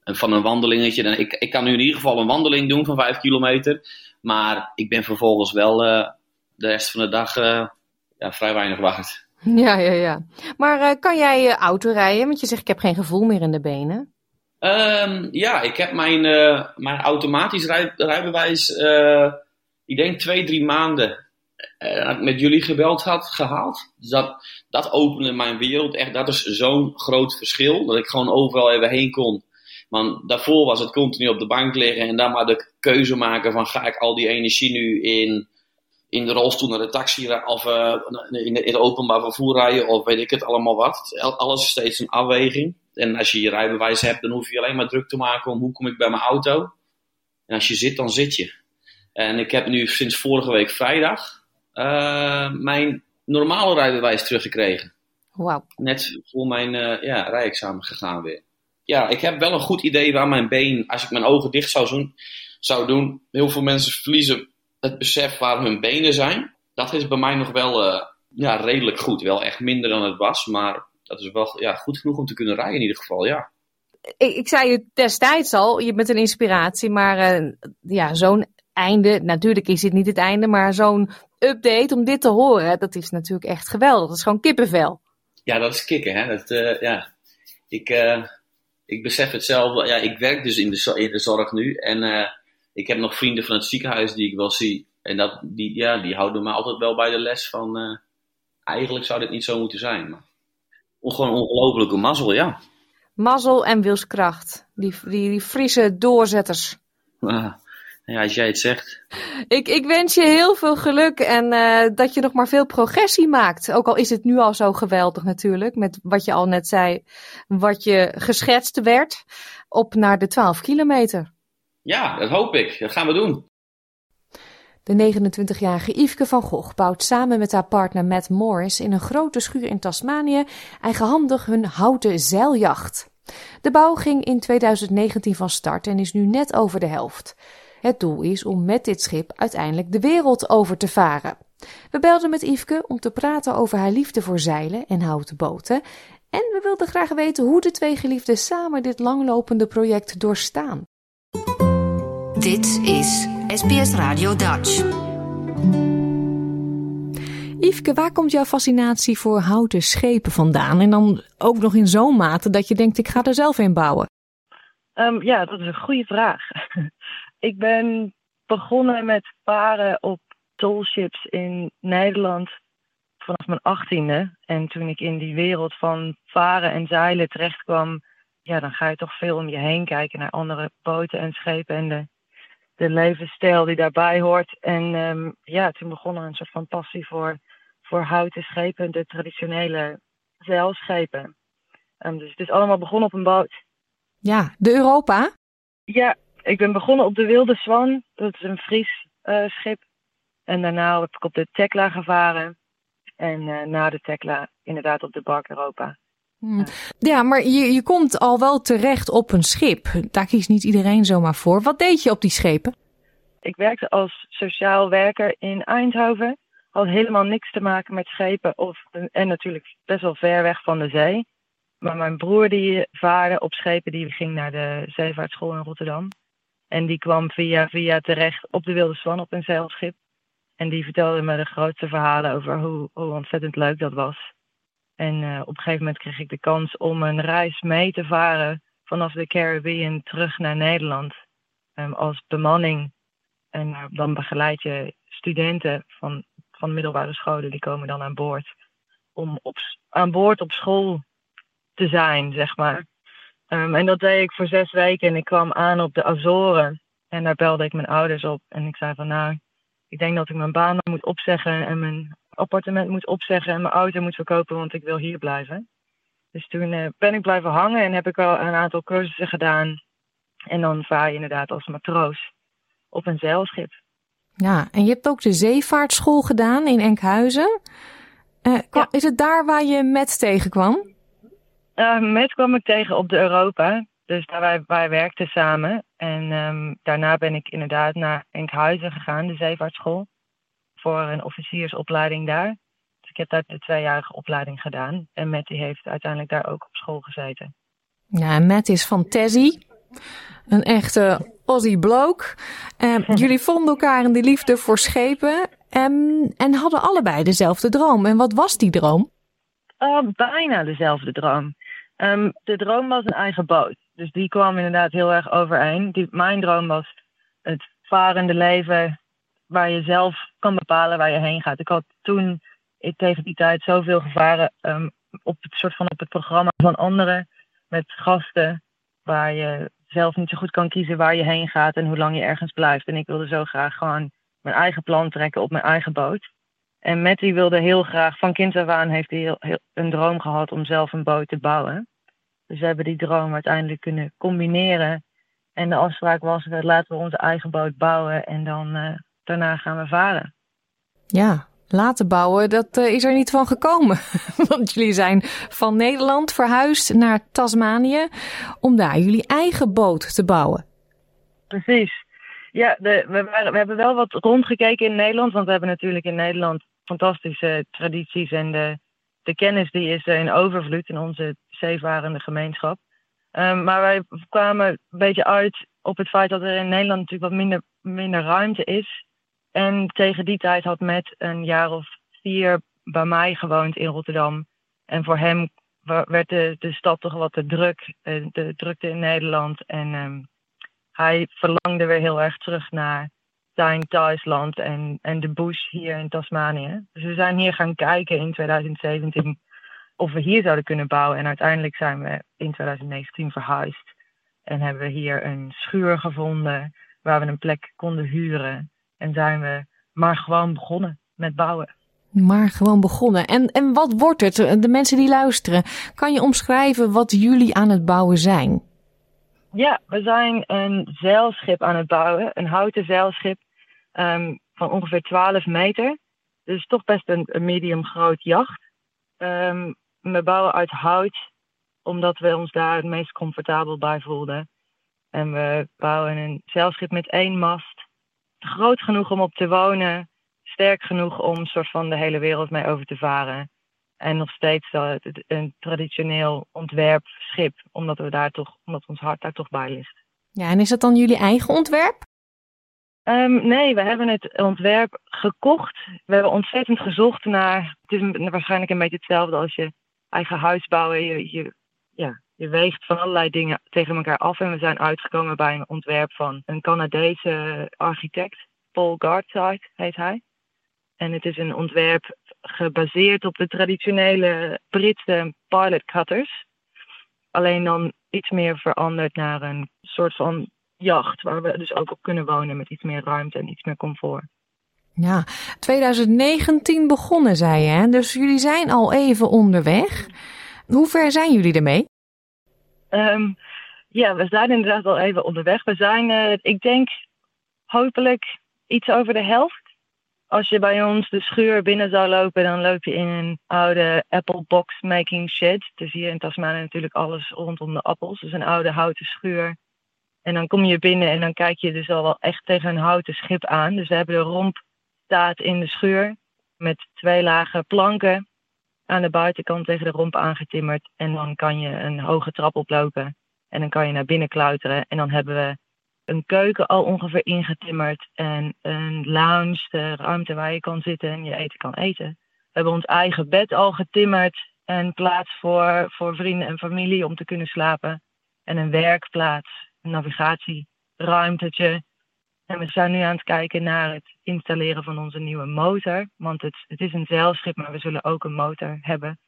van een wandelingetje. Ik, ik kan nu in ieder geval een wandeling doen van 5 kilometer. Maar ik ben vervolgens wel de rest van de dag ja, vrij weinig wacht. Ja, ja, ja. Maar uh, kan jij uh, auto rijden? Want je zegt ik heb geen gevoel meer in de benen. Um, ja, ik heb mijn, uh, mijn automatisch rij, rijbewijs, ik denk twee, drie maanden met jullie gebeld had gehaald. Dus dat, dat opende mijn wereld echt. Dat is zo'n groot verschil. Dat ik gewoon overal even heen kon. Want daarvoor was het continu op de bank liggen en dan maar de keuze maken van ga ik al die energie nu in in de rolstoel naar de taxi of uh, in, de, in de openbaar vervoer rijden of weet ik het allemaal wat. Alles is steeds een afweging. En als je je rijbewijs hebt, dan hoef je alleen maar druk te maken om hoe kom ik bij mijn auto. En als je zit, dan zit je. En ik heb nu sinds vorige week vrijdag uh, mijn normale rijbewijs teruggekregen. Wauw. Net voor mijn uh, ja, rijexamen gegaan weer. Ja, ik heb wel een goed idee waar mijn been, als ik mijn ogen dicht zou doen, zou doen. Heel veel mensen verliezen het besef waar hun benen zijn. Dat is bij mij nog wel uh, ja, redelijk goed. Wel echt minder dan het was, maar dat is wel ja, goed genoeg om te kunnen rijden in ieder geval, ja. Ik, ik zei je destijds al, je bent een inspiratie, maar uh, ja, zo'n einde, natuurlijk is dit niet het einde, maar zo'n update om dit te horen, dat is natuurlijk echt geweldig. Dat is gewoon kippenvel. Ja, dat is kicken, hè. Dat, uh, ja. Ik, ik besef het zelf, ja, ik werk dus in de, in de zorg nu en ik heb nog vrienden van het ziekenhuis die ik wel zie. En dat, die, ja, die houden me altijd wel bij de les van, eigenlijk zou dit niet zo moeten zijn. Maar gewoon ongelofelijke mazzel, ja. Mazzel en wilskracht. Die, die, die Friese doorzetters. Ja, als jij het zegt. Ik, ik wens je heel veel geluk en uh, dat je nog maar veel progressie maakt. Ook al is het nu al zo geweldig natuurlijk, met wat je al net zei, wat je geschetst werd, op naar de 12 kilometer. Ja, dat hoop ik. Dat gaan we doen. De 29-jarige Yveske van Gogh bouwt samen met haar partner Matt Morris in een grote schuur in Tasmanië eigenhandig hun houten zeiljacht. De bouw ging in 2019 van start en is nu net over de helft. Het doel is om met dit schip uiteindelijk de wereld over te varen. We belden met Yveske om te praten over haar liefde voor zeilen en houten boten. En we wilden graag weten hoe de twee geliefden samen dit langlopende project doorstaan. Dit is SBS Radio Dutch. Yveske, waar komt jouw fascinatie voor houten schepen vandaan? En dan ook nog in zo'n mate dat je denkt, ik ga er zelf in bouwen. Um, ja, dat is een goede vraag. ik ben begonnen met varen op tollships in Nederland vanaf mijn achttiende. En toen ik in die wereld van varen en zeilen terecht kwam, ja, dan ga je toch veel om je heen kijken naar andere boten en schepen en de, de levensstijl die daarbij hoort. En um, ja, toen begon er een soort van passie voor, voor houten schepen, de traditionele zeilschepen. Um, dus het is allemaal begonnen op een boot. Ja, de Europa? Ja, ik ben begonnen op de Wilde Zwan. Dat is een Fries uh, schip. En daarna heb ik op de Tekla gevaren. En uh, na de Tekla inderdaad op de Bark Europa. Ja, maar je, je komt al wel terecht op een schip. Daar kiest niet iedereen zomaar voor. Wat deed je op die schepen? Ik werkte als sociaal werker in Eindhoven. Had helemaal niks te maken met schepen. Of, en natuurlijk best wel ver weg van de zee. Maar mijn broer die vaarde op schepen, die ging naar de zeevaartschool in Rotterdam. En die kwam via via terecht op de Wilde Zwan op een zeilschip. En die vertelde me de grootste verhalen over hoe, hoe ontzettend leuk dat was. En uh, op een gegeven moment kreeg ik de kans om een reis mee te varen vanaf de Caribbean terug naar Nederland. Um, als bemanning. En uh, dan begeleid je studenten van, van middelbare scholen, die komen dan aan boord. Om op, aan boord op school te zijn, zeg maar. Um, en dat deed ik voor zes weken en ik kwam aan op de Azoren. En daar belde ik mijn ouders op en ik zei van nou, ik denk dat ik mijn baan moet opzeggen en mijn appartement moet opzeggen en mijn auto moet verkopen, want ik wil hier blijven. Dus toen uh, ben ik blijven hangen en heb ik wel een aantal cursussen gedaan. En dan vaar je inderdaad als matroos op een zeilschip. Ja, en je hebt ook de zeevaartschool gedaan in Enkhuizen. Uh, ja. Is het daar waar je met tegenkwam? Uh, met kwam ik tegen op de Europa. Dus daar wij, wij werkten samen. En um, daarna ben ik inderdaad naar Enkhuizen gegaan, de zeevaartschool. Voor een officiersopleiding daar. Dus ik heb daar de tweejarige opleiding gedaan. En Matt die heeft uiteindelijk daar ook op school gezeten. Ja, Matt is van Tessie. Een echte Aussie bloke. Um, jullie vonden elkaar in de liefde voor schepen. Um, en hadden allebei dezelfde droom. En wat was die droom? Uh, bijna dezelfde droom. Um, de droom was een eigen boot. Dus die kwam inderdaad heel erg overeen. Die, mijn droom was het varende leven waar je zelf kan bepalen waar je heen gaat. Ik had toen ik tegen die tijd zoveel gevaren um, op het soort van op het programma van anderen met gasten waar je zelf niet zo goed kan kiezen waar je heen gaat en hoe lang je ergens blijft. En ik wilde zo graag gewoon mijn eigen plan trekken op mijn eigen boot. En Matty wilde heel graag, van kind af aan heeft hij heel, heel, een droom gehad om zelf een boot te bouwen. Dus we hebben die droom uiteindelijk kunnen combineren. En de afspraak was, laten we onze eigen boot bouwen en dan uh, daarna gaan we varen. Ja, laten bouwen, dat uh, is er niet van gekomen. Want jullie zijn van Nederland verhuisd naar Tasmanië om daar jullie eigen boot te bouwen. Precies. Ja, de, we, waren, we hebben wel wat rondgekeken in Nederland, want we hebben natuurlijk in Nederland fantastische tradities en de, de kennis die is in overvloed in onze zeevarende gemeenschap. Um, maar wij kwamen een beetje uit op het feit dat er in Nederland natuurlijk wat minder, minder ruimte is. En tegen die tijd had Matt een jaar of vier bij mij gewoond in Rotterdam. En voor hem werd de, de stad toch wat te druk, eh, de drukte in Nederland. En um, hij verlangde weer heel erg terug naar zijn thuisland en, en de bush hier in Tasmanië. Dus we zijn hier gaan kijken in 2017 of we hier zouden kunnen bouwen. En uiteindelijk zijn we in 2019 verhuisd. En hebben we hier een schuur gevonden waar we een plek konden huren. En zijn we maar gewoon begonnen met bouwen. Maar gewoon begonnen. En, en wat wordt het? De mensen die luisteren, kan je omschrijven wat jullie aan het bouwen zijn? Ja, we zijn een zeilschip aan het bouwen. Een houten zeilschip um, van ongeveer 12 meter. Dus toch best een, een medium groot jacht. Um, we bouwen uit hout, omdat we ons daar het meest comfortabel bij voelden. En we bouwen een zeilschip met één mast. Groot genoeg om op te wonen. Sterk genoeg om soort van de hele wereld mee over te varen. En nog steeds een traditioneel ontwerpschip, omdat we daar toch, omdat ons hart daar toch bij ligt. Ja, en is dat dan jullie eigen ontwerp? Um, nee, we hebben het ontwerp gekocht. We hebben ontzettend gezocht naar. Het is waarschijnlijk een beetje hetzelfde als je eigen huis bouwen. Je, je, ja, je weegt van allerlei dingen tegen elkaar af. En we zijn uitgekomen bij een ontwerp van een Canadese architect. Paul Gardside heet hij. En het is een ontwerp gebaseerd op de traditionele Britse pilot cutters. Alleen dan iets meer veranderd naar een soort van jacht. Waar we dus ook op kunnen wonen met iets meer ruimte en iets meer comfort. Ja, 2019 begonnen, zei je. Hè? Dus jullie zijn al even onderweg. Hoe ver zijn jullie ermee? Um, ja, we zijn inderdaad al even onderweg. We zijn, uh, ik denk, hopelijk iets over de helft. Als je bij ons de schuur binnen zou lopen, dan loop je in een oude apple box making shed. Dus hier in Tasmanië natuurlijk alles rondom de appels. Dus een oude houten schuur. En dan kom je binnen en dan kijk je dus al wel echt tegen een houten schip aan. Dus we hebben de romp staat in de schuur met twee lagen planken aan de buitenkant tegen de romp aangetimmerd. En dan kan je een hoge trap oplopen en dan kan je naar binnen klauteren. En dan hebben we een keuken al ongeveer ingetimmerd en een lounge, de ruimte waar je kan zitten en je eten kan eten. We hebben ons eigen bed al getimmerd en plaats voor, voor vrienden en familie om te kunnen slapen. En een werkplaats, een navigatieruimtetje en we zijn nu aan het kijken naar het installeren van onze nieuwe motor. Want het, het is een zeilschip, maar we zullen ook een motor hebben.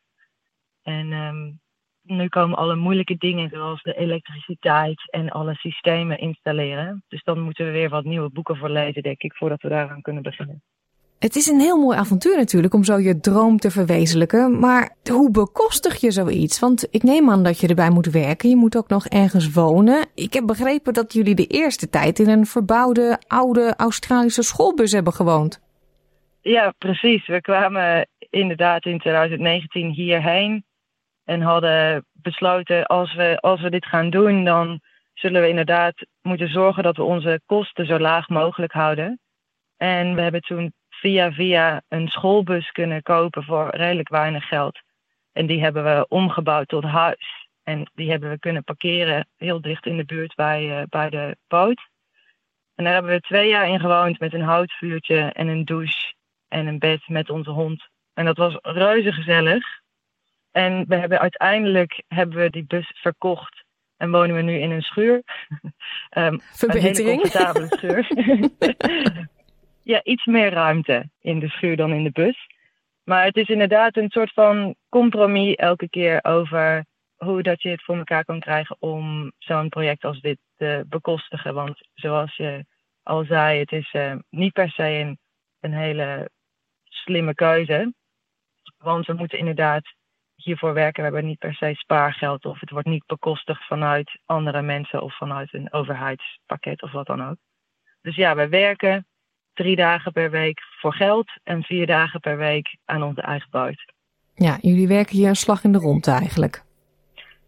En um, nu komen alle moeilijke dingen, zoals de elektriciteit en alle systemen installeren. Dus dan moeten we weer wat nieuwe boeken voor lezen, denk ik, voordat we daaraan kunnen beginnen. Het is een heel mooi avontuur natuurlijk om zo je droom te verwezenlijken. Maar hoe bekostig je zoiets? Want ik neem aan dat je erbij moet werken. Je moet ook nog ergens wonen. Ik heb begrepen dat jullie de eerste tijd in een verbouwde oude Australische schoolbus hebben gewoond. Ja, precies. We kwamen inderdaad in 2019 hierheen en hadden besloten als we, als we dit gaan doen, dan zullen we inderdaad moeten zorgen dat we onze kosten zo laag mogelijk houden. En we hebben toen via via een schoolbus kunnen kopen voor redelijk weinig geld. En die hebben we omgebouwd tot huis. En die hebben we kunnen parkeren heel dicht in de buurt bij, uh, bij de boot. En daar hebben we twee jaar in gewoond met een houtvuurtje en een douche en een bed met onze hond. En dat was reuze gezellig. En we hebben uiteindelijk hebben we die bus verkocht en wonen we nu in een schuur. um, Verbetering. Een hele comfortabele schuur. ja, iets meer ruimte in de schuur dan in de bus. Maar het is inderdaad een soort van compromis elke keer over hoe dat je het voor elkaar kan krijgen om zo'n project als dit te bekostigen. Want zoals je al zei, het is uh, niet per se een, een hele slimme keuze. Want we moeten inderdaad hiervoor werken. We hebben niet per se spaargeld of het wordt niet bekostigd vanuit andere mensen of vanuit een overheidspakket of wat dan ook. Dus ja, we werken drie dagen per week voor geld en vier dagen per week aan onze eigen buit. Ja, jullie werken hier een slag in de rond eigenlijk.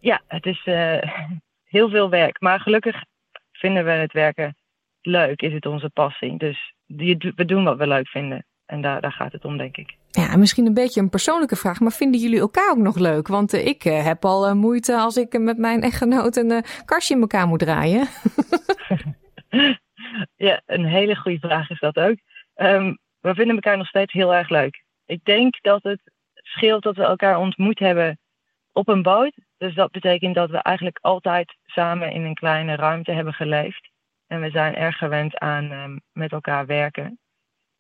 Ja, het is uh, heel veel werk. Maar gelukkig vinden we het werken leuk, is het onze passie. Dus we doen wat we leuk vinden. En daar, daar gaat het om, denk ik. Ja, misschien een beetje een persoonlijke vraag, maar vinden jullie elkaar ook nog leuk? Want uh, ik uh, heb al uh, moeite als ik met mijn echtgenoot een kastje in elkaar moet draaien. ja, een hele goede vraag is dat ook. Um, we vinden elkaar nog steeds heel erg leuk. Ik denk dat het scheelt dat we elkaar ontmoet hebben op een boot. Dus dat betekent dat we eigenlijk altijd samen in een kleine ruimte hebben geleefd. En we zijn erg gewend aan um, met elkaar werken.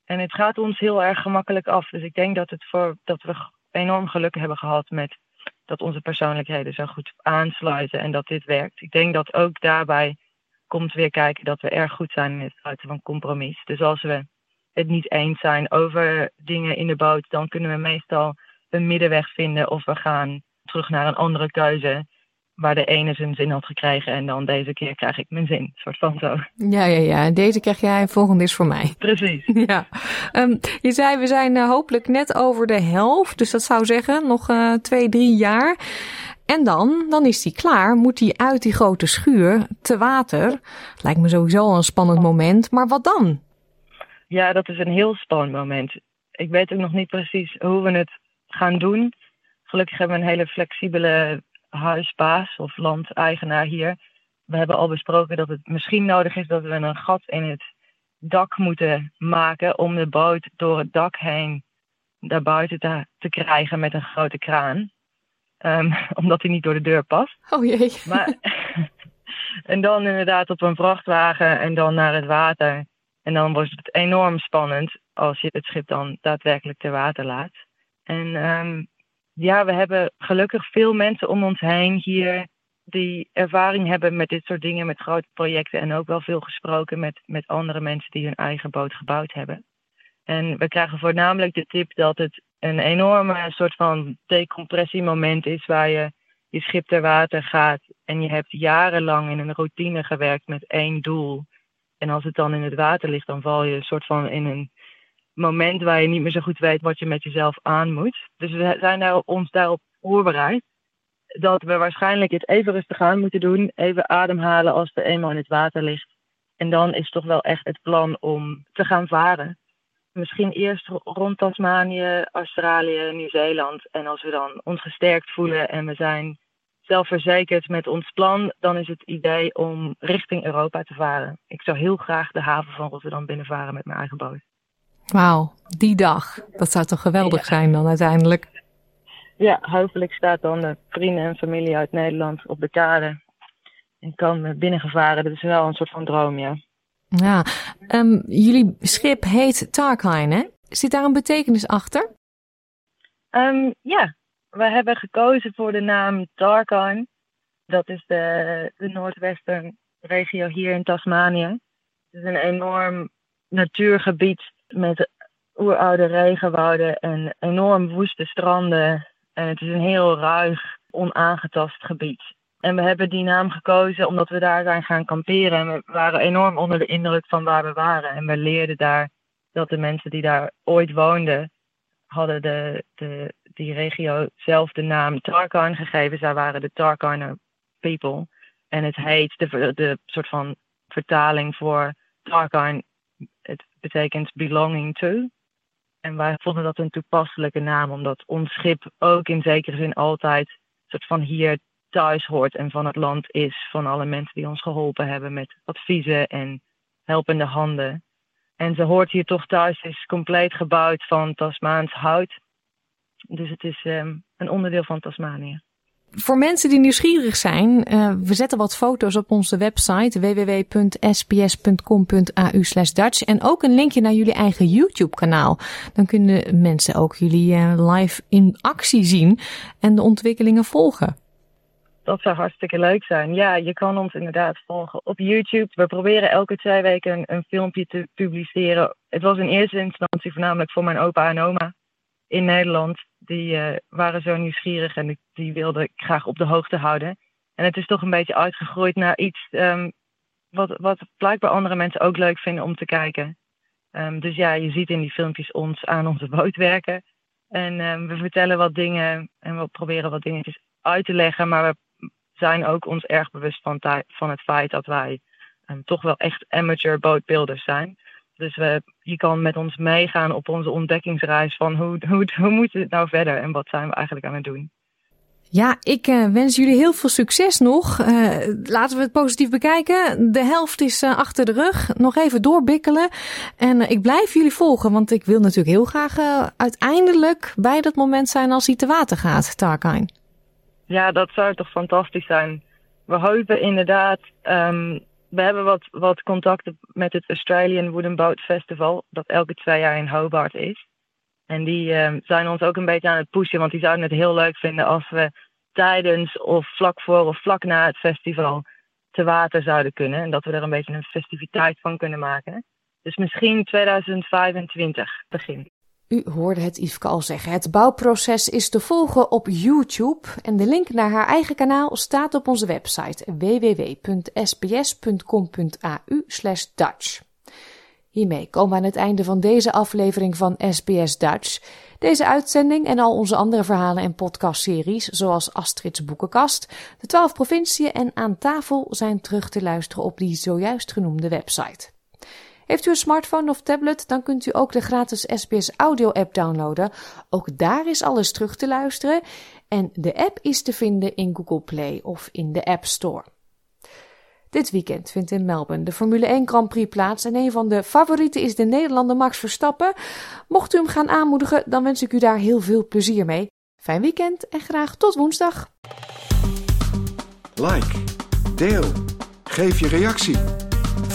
En het gaat ons heel erg gemakkelijk af. Dus ik denk dat, het voor, dat we enorm geluk hebben gehad met dat onze persoonlijkheden zo goed aansluiten en dat dit werkt. Ik denk dat ook daarbij komt weer kijken dat we erg goed zijn in het sluiten van compromis. Dus als we het niet eens zijn over dingen in de boot, dan kunnen we meestal een middenweg vinden of we gaan terug naar een andere keuze waar de ene zijn zin had gekregen en dan deze keer krijg ik mijn zin. soort van zo. Ja, ja, ja. Deze krijg jij, volgende is voor mij. Precies. Ja. Um, je zei, we zijn uh, hopelijk net over de helft. Dus dat zou zeggen, nog uh, twee, drie jaar. En dan, dan is die klaar. Moet die uit die grote schuur te water. Lijkt me sowieso een spannend moment. Maar wat dan? Ja, dat is een heel spannend moment. Ik weet ook nog niet precies hoe we het gaan doen. Gelukkig hebben we een hele flexibele huisbaas of landeigenaar hier. We hebben al besproken dat het misschien nodig is dat we een gat in het dak moeten maken om de boot door het dak heen naar buiten te, te krijgen met een grote kraan. Um, omdat hij niet door de deur past. Oh jee. Maar, en dan inderdaad op een vrachtwagen en dan naar het water. En dan wordt het enorm spannend als je het schip dan daadwerkelijk ter water laat. En um, ja, we hebben gelukkig veel mensen om ons heen hier die ervaring hebben met dit soort dingen, met grote projecten. En ook wel veel gesproken met, met andere mensen die hun eigen boot gebouwd hebben. En we krijgen voornamelijk de tip dat het een enorme soort van decompressiemoment is waar je je schip ter water gaat en je hebt jarenlang in een routine gewerkt met één doel. En als het dan in het water ligt, dan val je een soort van in een moment waar je niet meer zo goed weet wat je met jezelf aan moet. Dus we zijn daar, ons daarop voorbereid. Dat we waarschijnlijk het even rustig aan moeten doen. Even ademhalen als we eenmaal in het water ligt. En dan is toch wel echt het plan om te gaan varen. Misschien eerst rond Tasmanië, Australië, Nieuw-Zeeland. En als we dan ons gesterkt voelen en we zijn zelfverzekerd met ons plan, dan is het idee om richting Europa te varen. Ik zou heel graag de haven van Rotterdam binnenvaren met mijn eigen boot. Wauw, die dag. Dat zou toch geweldig zijn dan uiteindelijk? Ja, hopelijk staat dan de vrienden en familie uit Nederland op de kade. En kan binnengevaren. Dat is wel een soort van droom, ja. Ja, um, jullie schip heet Tarkine, hè? Zit daar een betekenis achter? Um, ja, we hebben gekozen voor de naam Tarkine. Dat is de, de regio hier in Tasmanië. Het is een enorm natuurgebied met oeroude regenwouden en enorm woeste stranden. En het is een heel ruig, onaangetast gebied. En we hebben die naam gekozen omdat we daar zijn gaan kamperen. En we waren enorm onder de indruk van waar we waren. En we leerden daar dat de mensen die daar ooit woonden, hadden de, de, die regio zelf de naam Tarkine gegeven. Zij waren de Tarkiner people. En het heet, de, de soort van vertaling voor Tarkine het betekent belonging to. En wij vonden dat een toepasselijke naam, omdat ons schip ook in zekere zin altijd soort van hier thuis hoort en van het land is. Van alle mensen die ons geholpen hebben met adviezen en helpende handen. En ze hoort hier toch thuis, is compleet gebouwd van Tasmaans hout. Dus het is um, een onderdeel van Tasmanië. Voor mensen die nieuwsgierig zijn, uh, we zetten wat foto's op onze website www.sps.com.au Dutch en ook een linkje naar jullie eigen YouTube kanaal. Dan kunnen mensen ook jullie uh, live in actie zien en de ontwikkelingen volgen. Dat zou hartstikke leuk zijn. Ja, je kan ons inderdaad volgen op YouTube. We proberen elke twee weken een, filmpje te publiceren. Het was in eerste instantie voornamelijk voor mijn opa en oma. in Nederland. Die uh, waren zo nieuwsgierig en die, wilden ik graag op de hoogte houden. En het is toch een beetje uitgegroeid naar iets um, wat, wat blijkbaar andere mensen ook leuk vinden om te kijken. Um, dus ja, je ziet in die filmpjes ons aan onze boot werken. En um, we vertellen wat dingen en we proberen wat dingetjes uit te leggen. Maar we zijn ook ons erg bewust van, van het feit dat wij um, toch wel echt amateur bootbuilders zijn. Dus we, je kan met ons meegaan op onze ontdekkingsreis van hoe, hoe, hoe moet het nou verder en wat zijn we eigenlijk aan het doen. Ja, ik uh, wens jullie heel veel succes nog. Uh, laten we het positief bekijken. De helft is uh, achter de rug. Nog even doorbikkelen. En ik blijf jullie volgen, want ik wil natuurlijk heel graag uiteindelijk bij dat moment zijn als hij te water gaat, Tarkine. Ja, dat zou toch fantastisch zijn. We hopen inderdaad. Um, we hebben wat, wat contacten met het Australian Wooden Boat Festival, dat elke twee jaar in Hobart is. En die uh, zijn ons ook een beetje aan het pushen, want die zouden het heel leuk vinden als we tijdens of vlak voor of vlak na het festival te water zouden kunnen. En dat we er een beetje een festiviteit van kunnen maken. Dus misschien 2025 begin. U hoorde het Yveske al zeggen. Het bouwproces is te volgen op YouTube en de link naar haar eigen kanaal staat op onze website www.sbs.com.au/dutch. Hiermee komen we aan het einde van deze aflevering van SBS Dutch. Deze uitzending en al onze andere verhalen en podcastseries, zoals Astrid's Boekenkast, de twaalf provinciën en Aan tafel, zijn terug te luisteren op die zojuist genoemde website. Heeft u een smartphone of tablet, dan kunt u ook de gratis SBS Audio app downloaden. Ook daar is alles terug te luisteren. En de app is te vinden in Google Play of in de App Store. Dit weekend vindt in Melbourne de Formule 1 Grand Prix plaats en een van de favorieten is de Nederlander Max Verstappen. Mocht u hem gaan aanmoedigen, dan wens ik u daar heel veel plezier mee. Fijn weekend en graag tot woensdag. Like, deel, geef je reactie.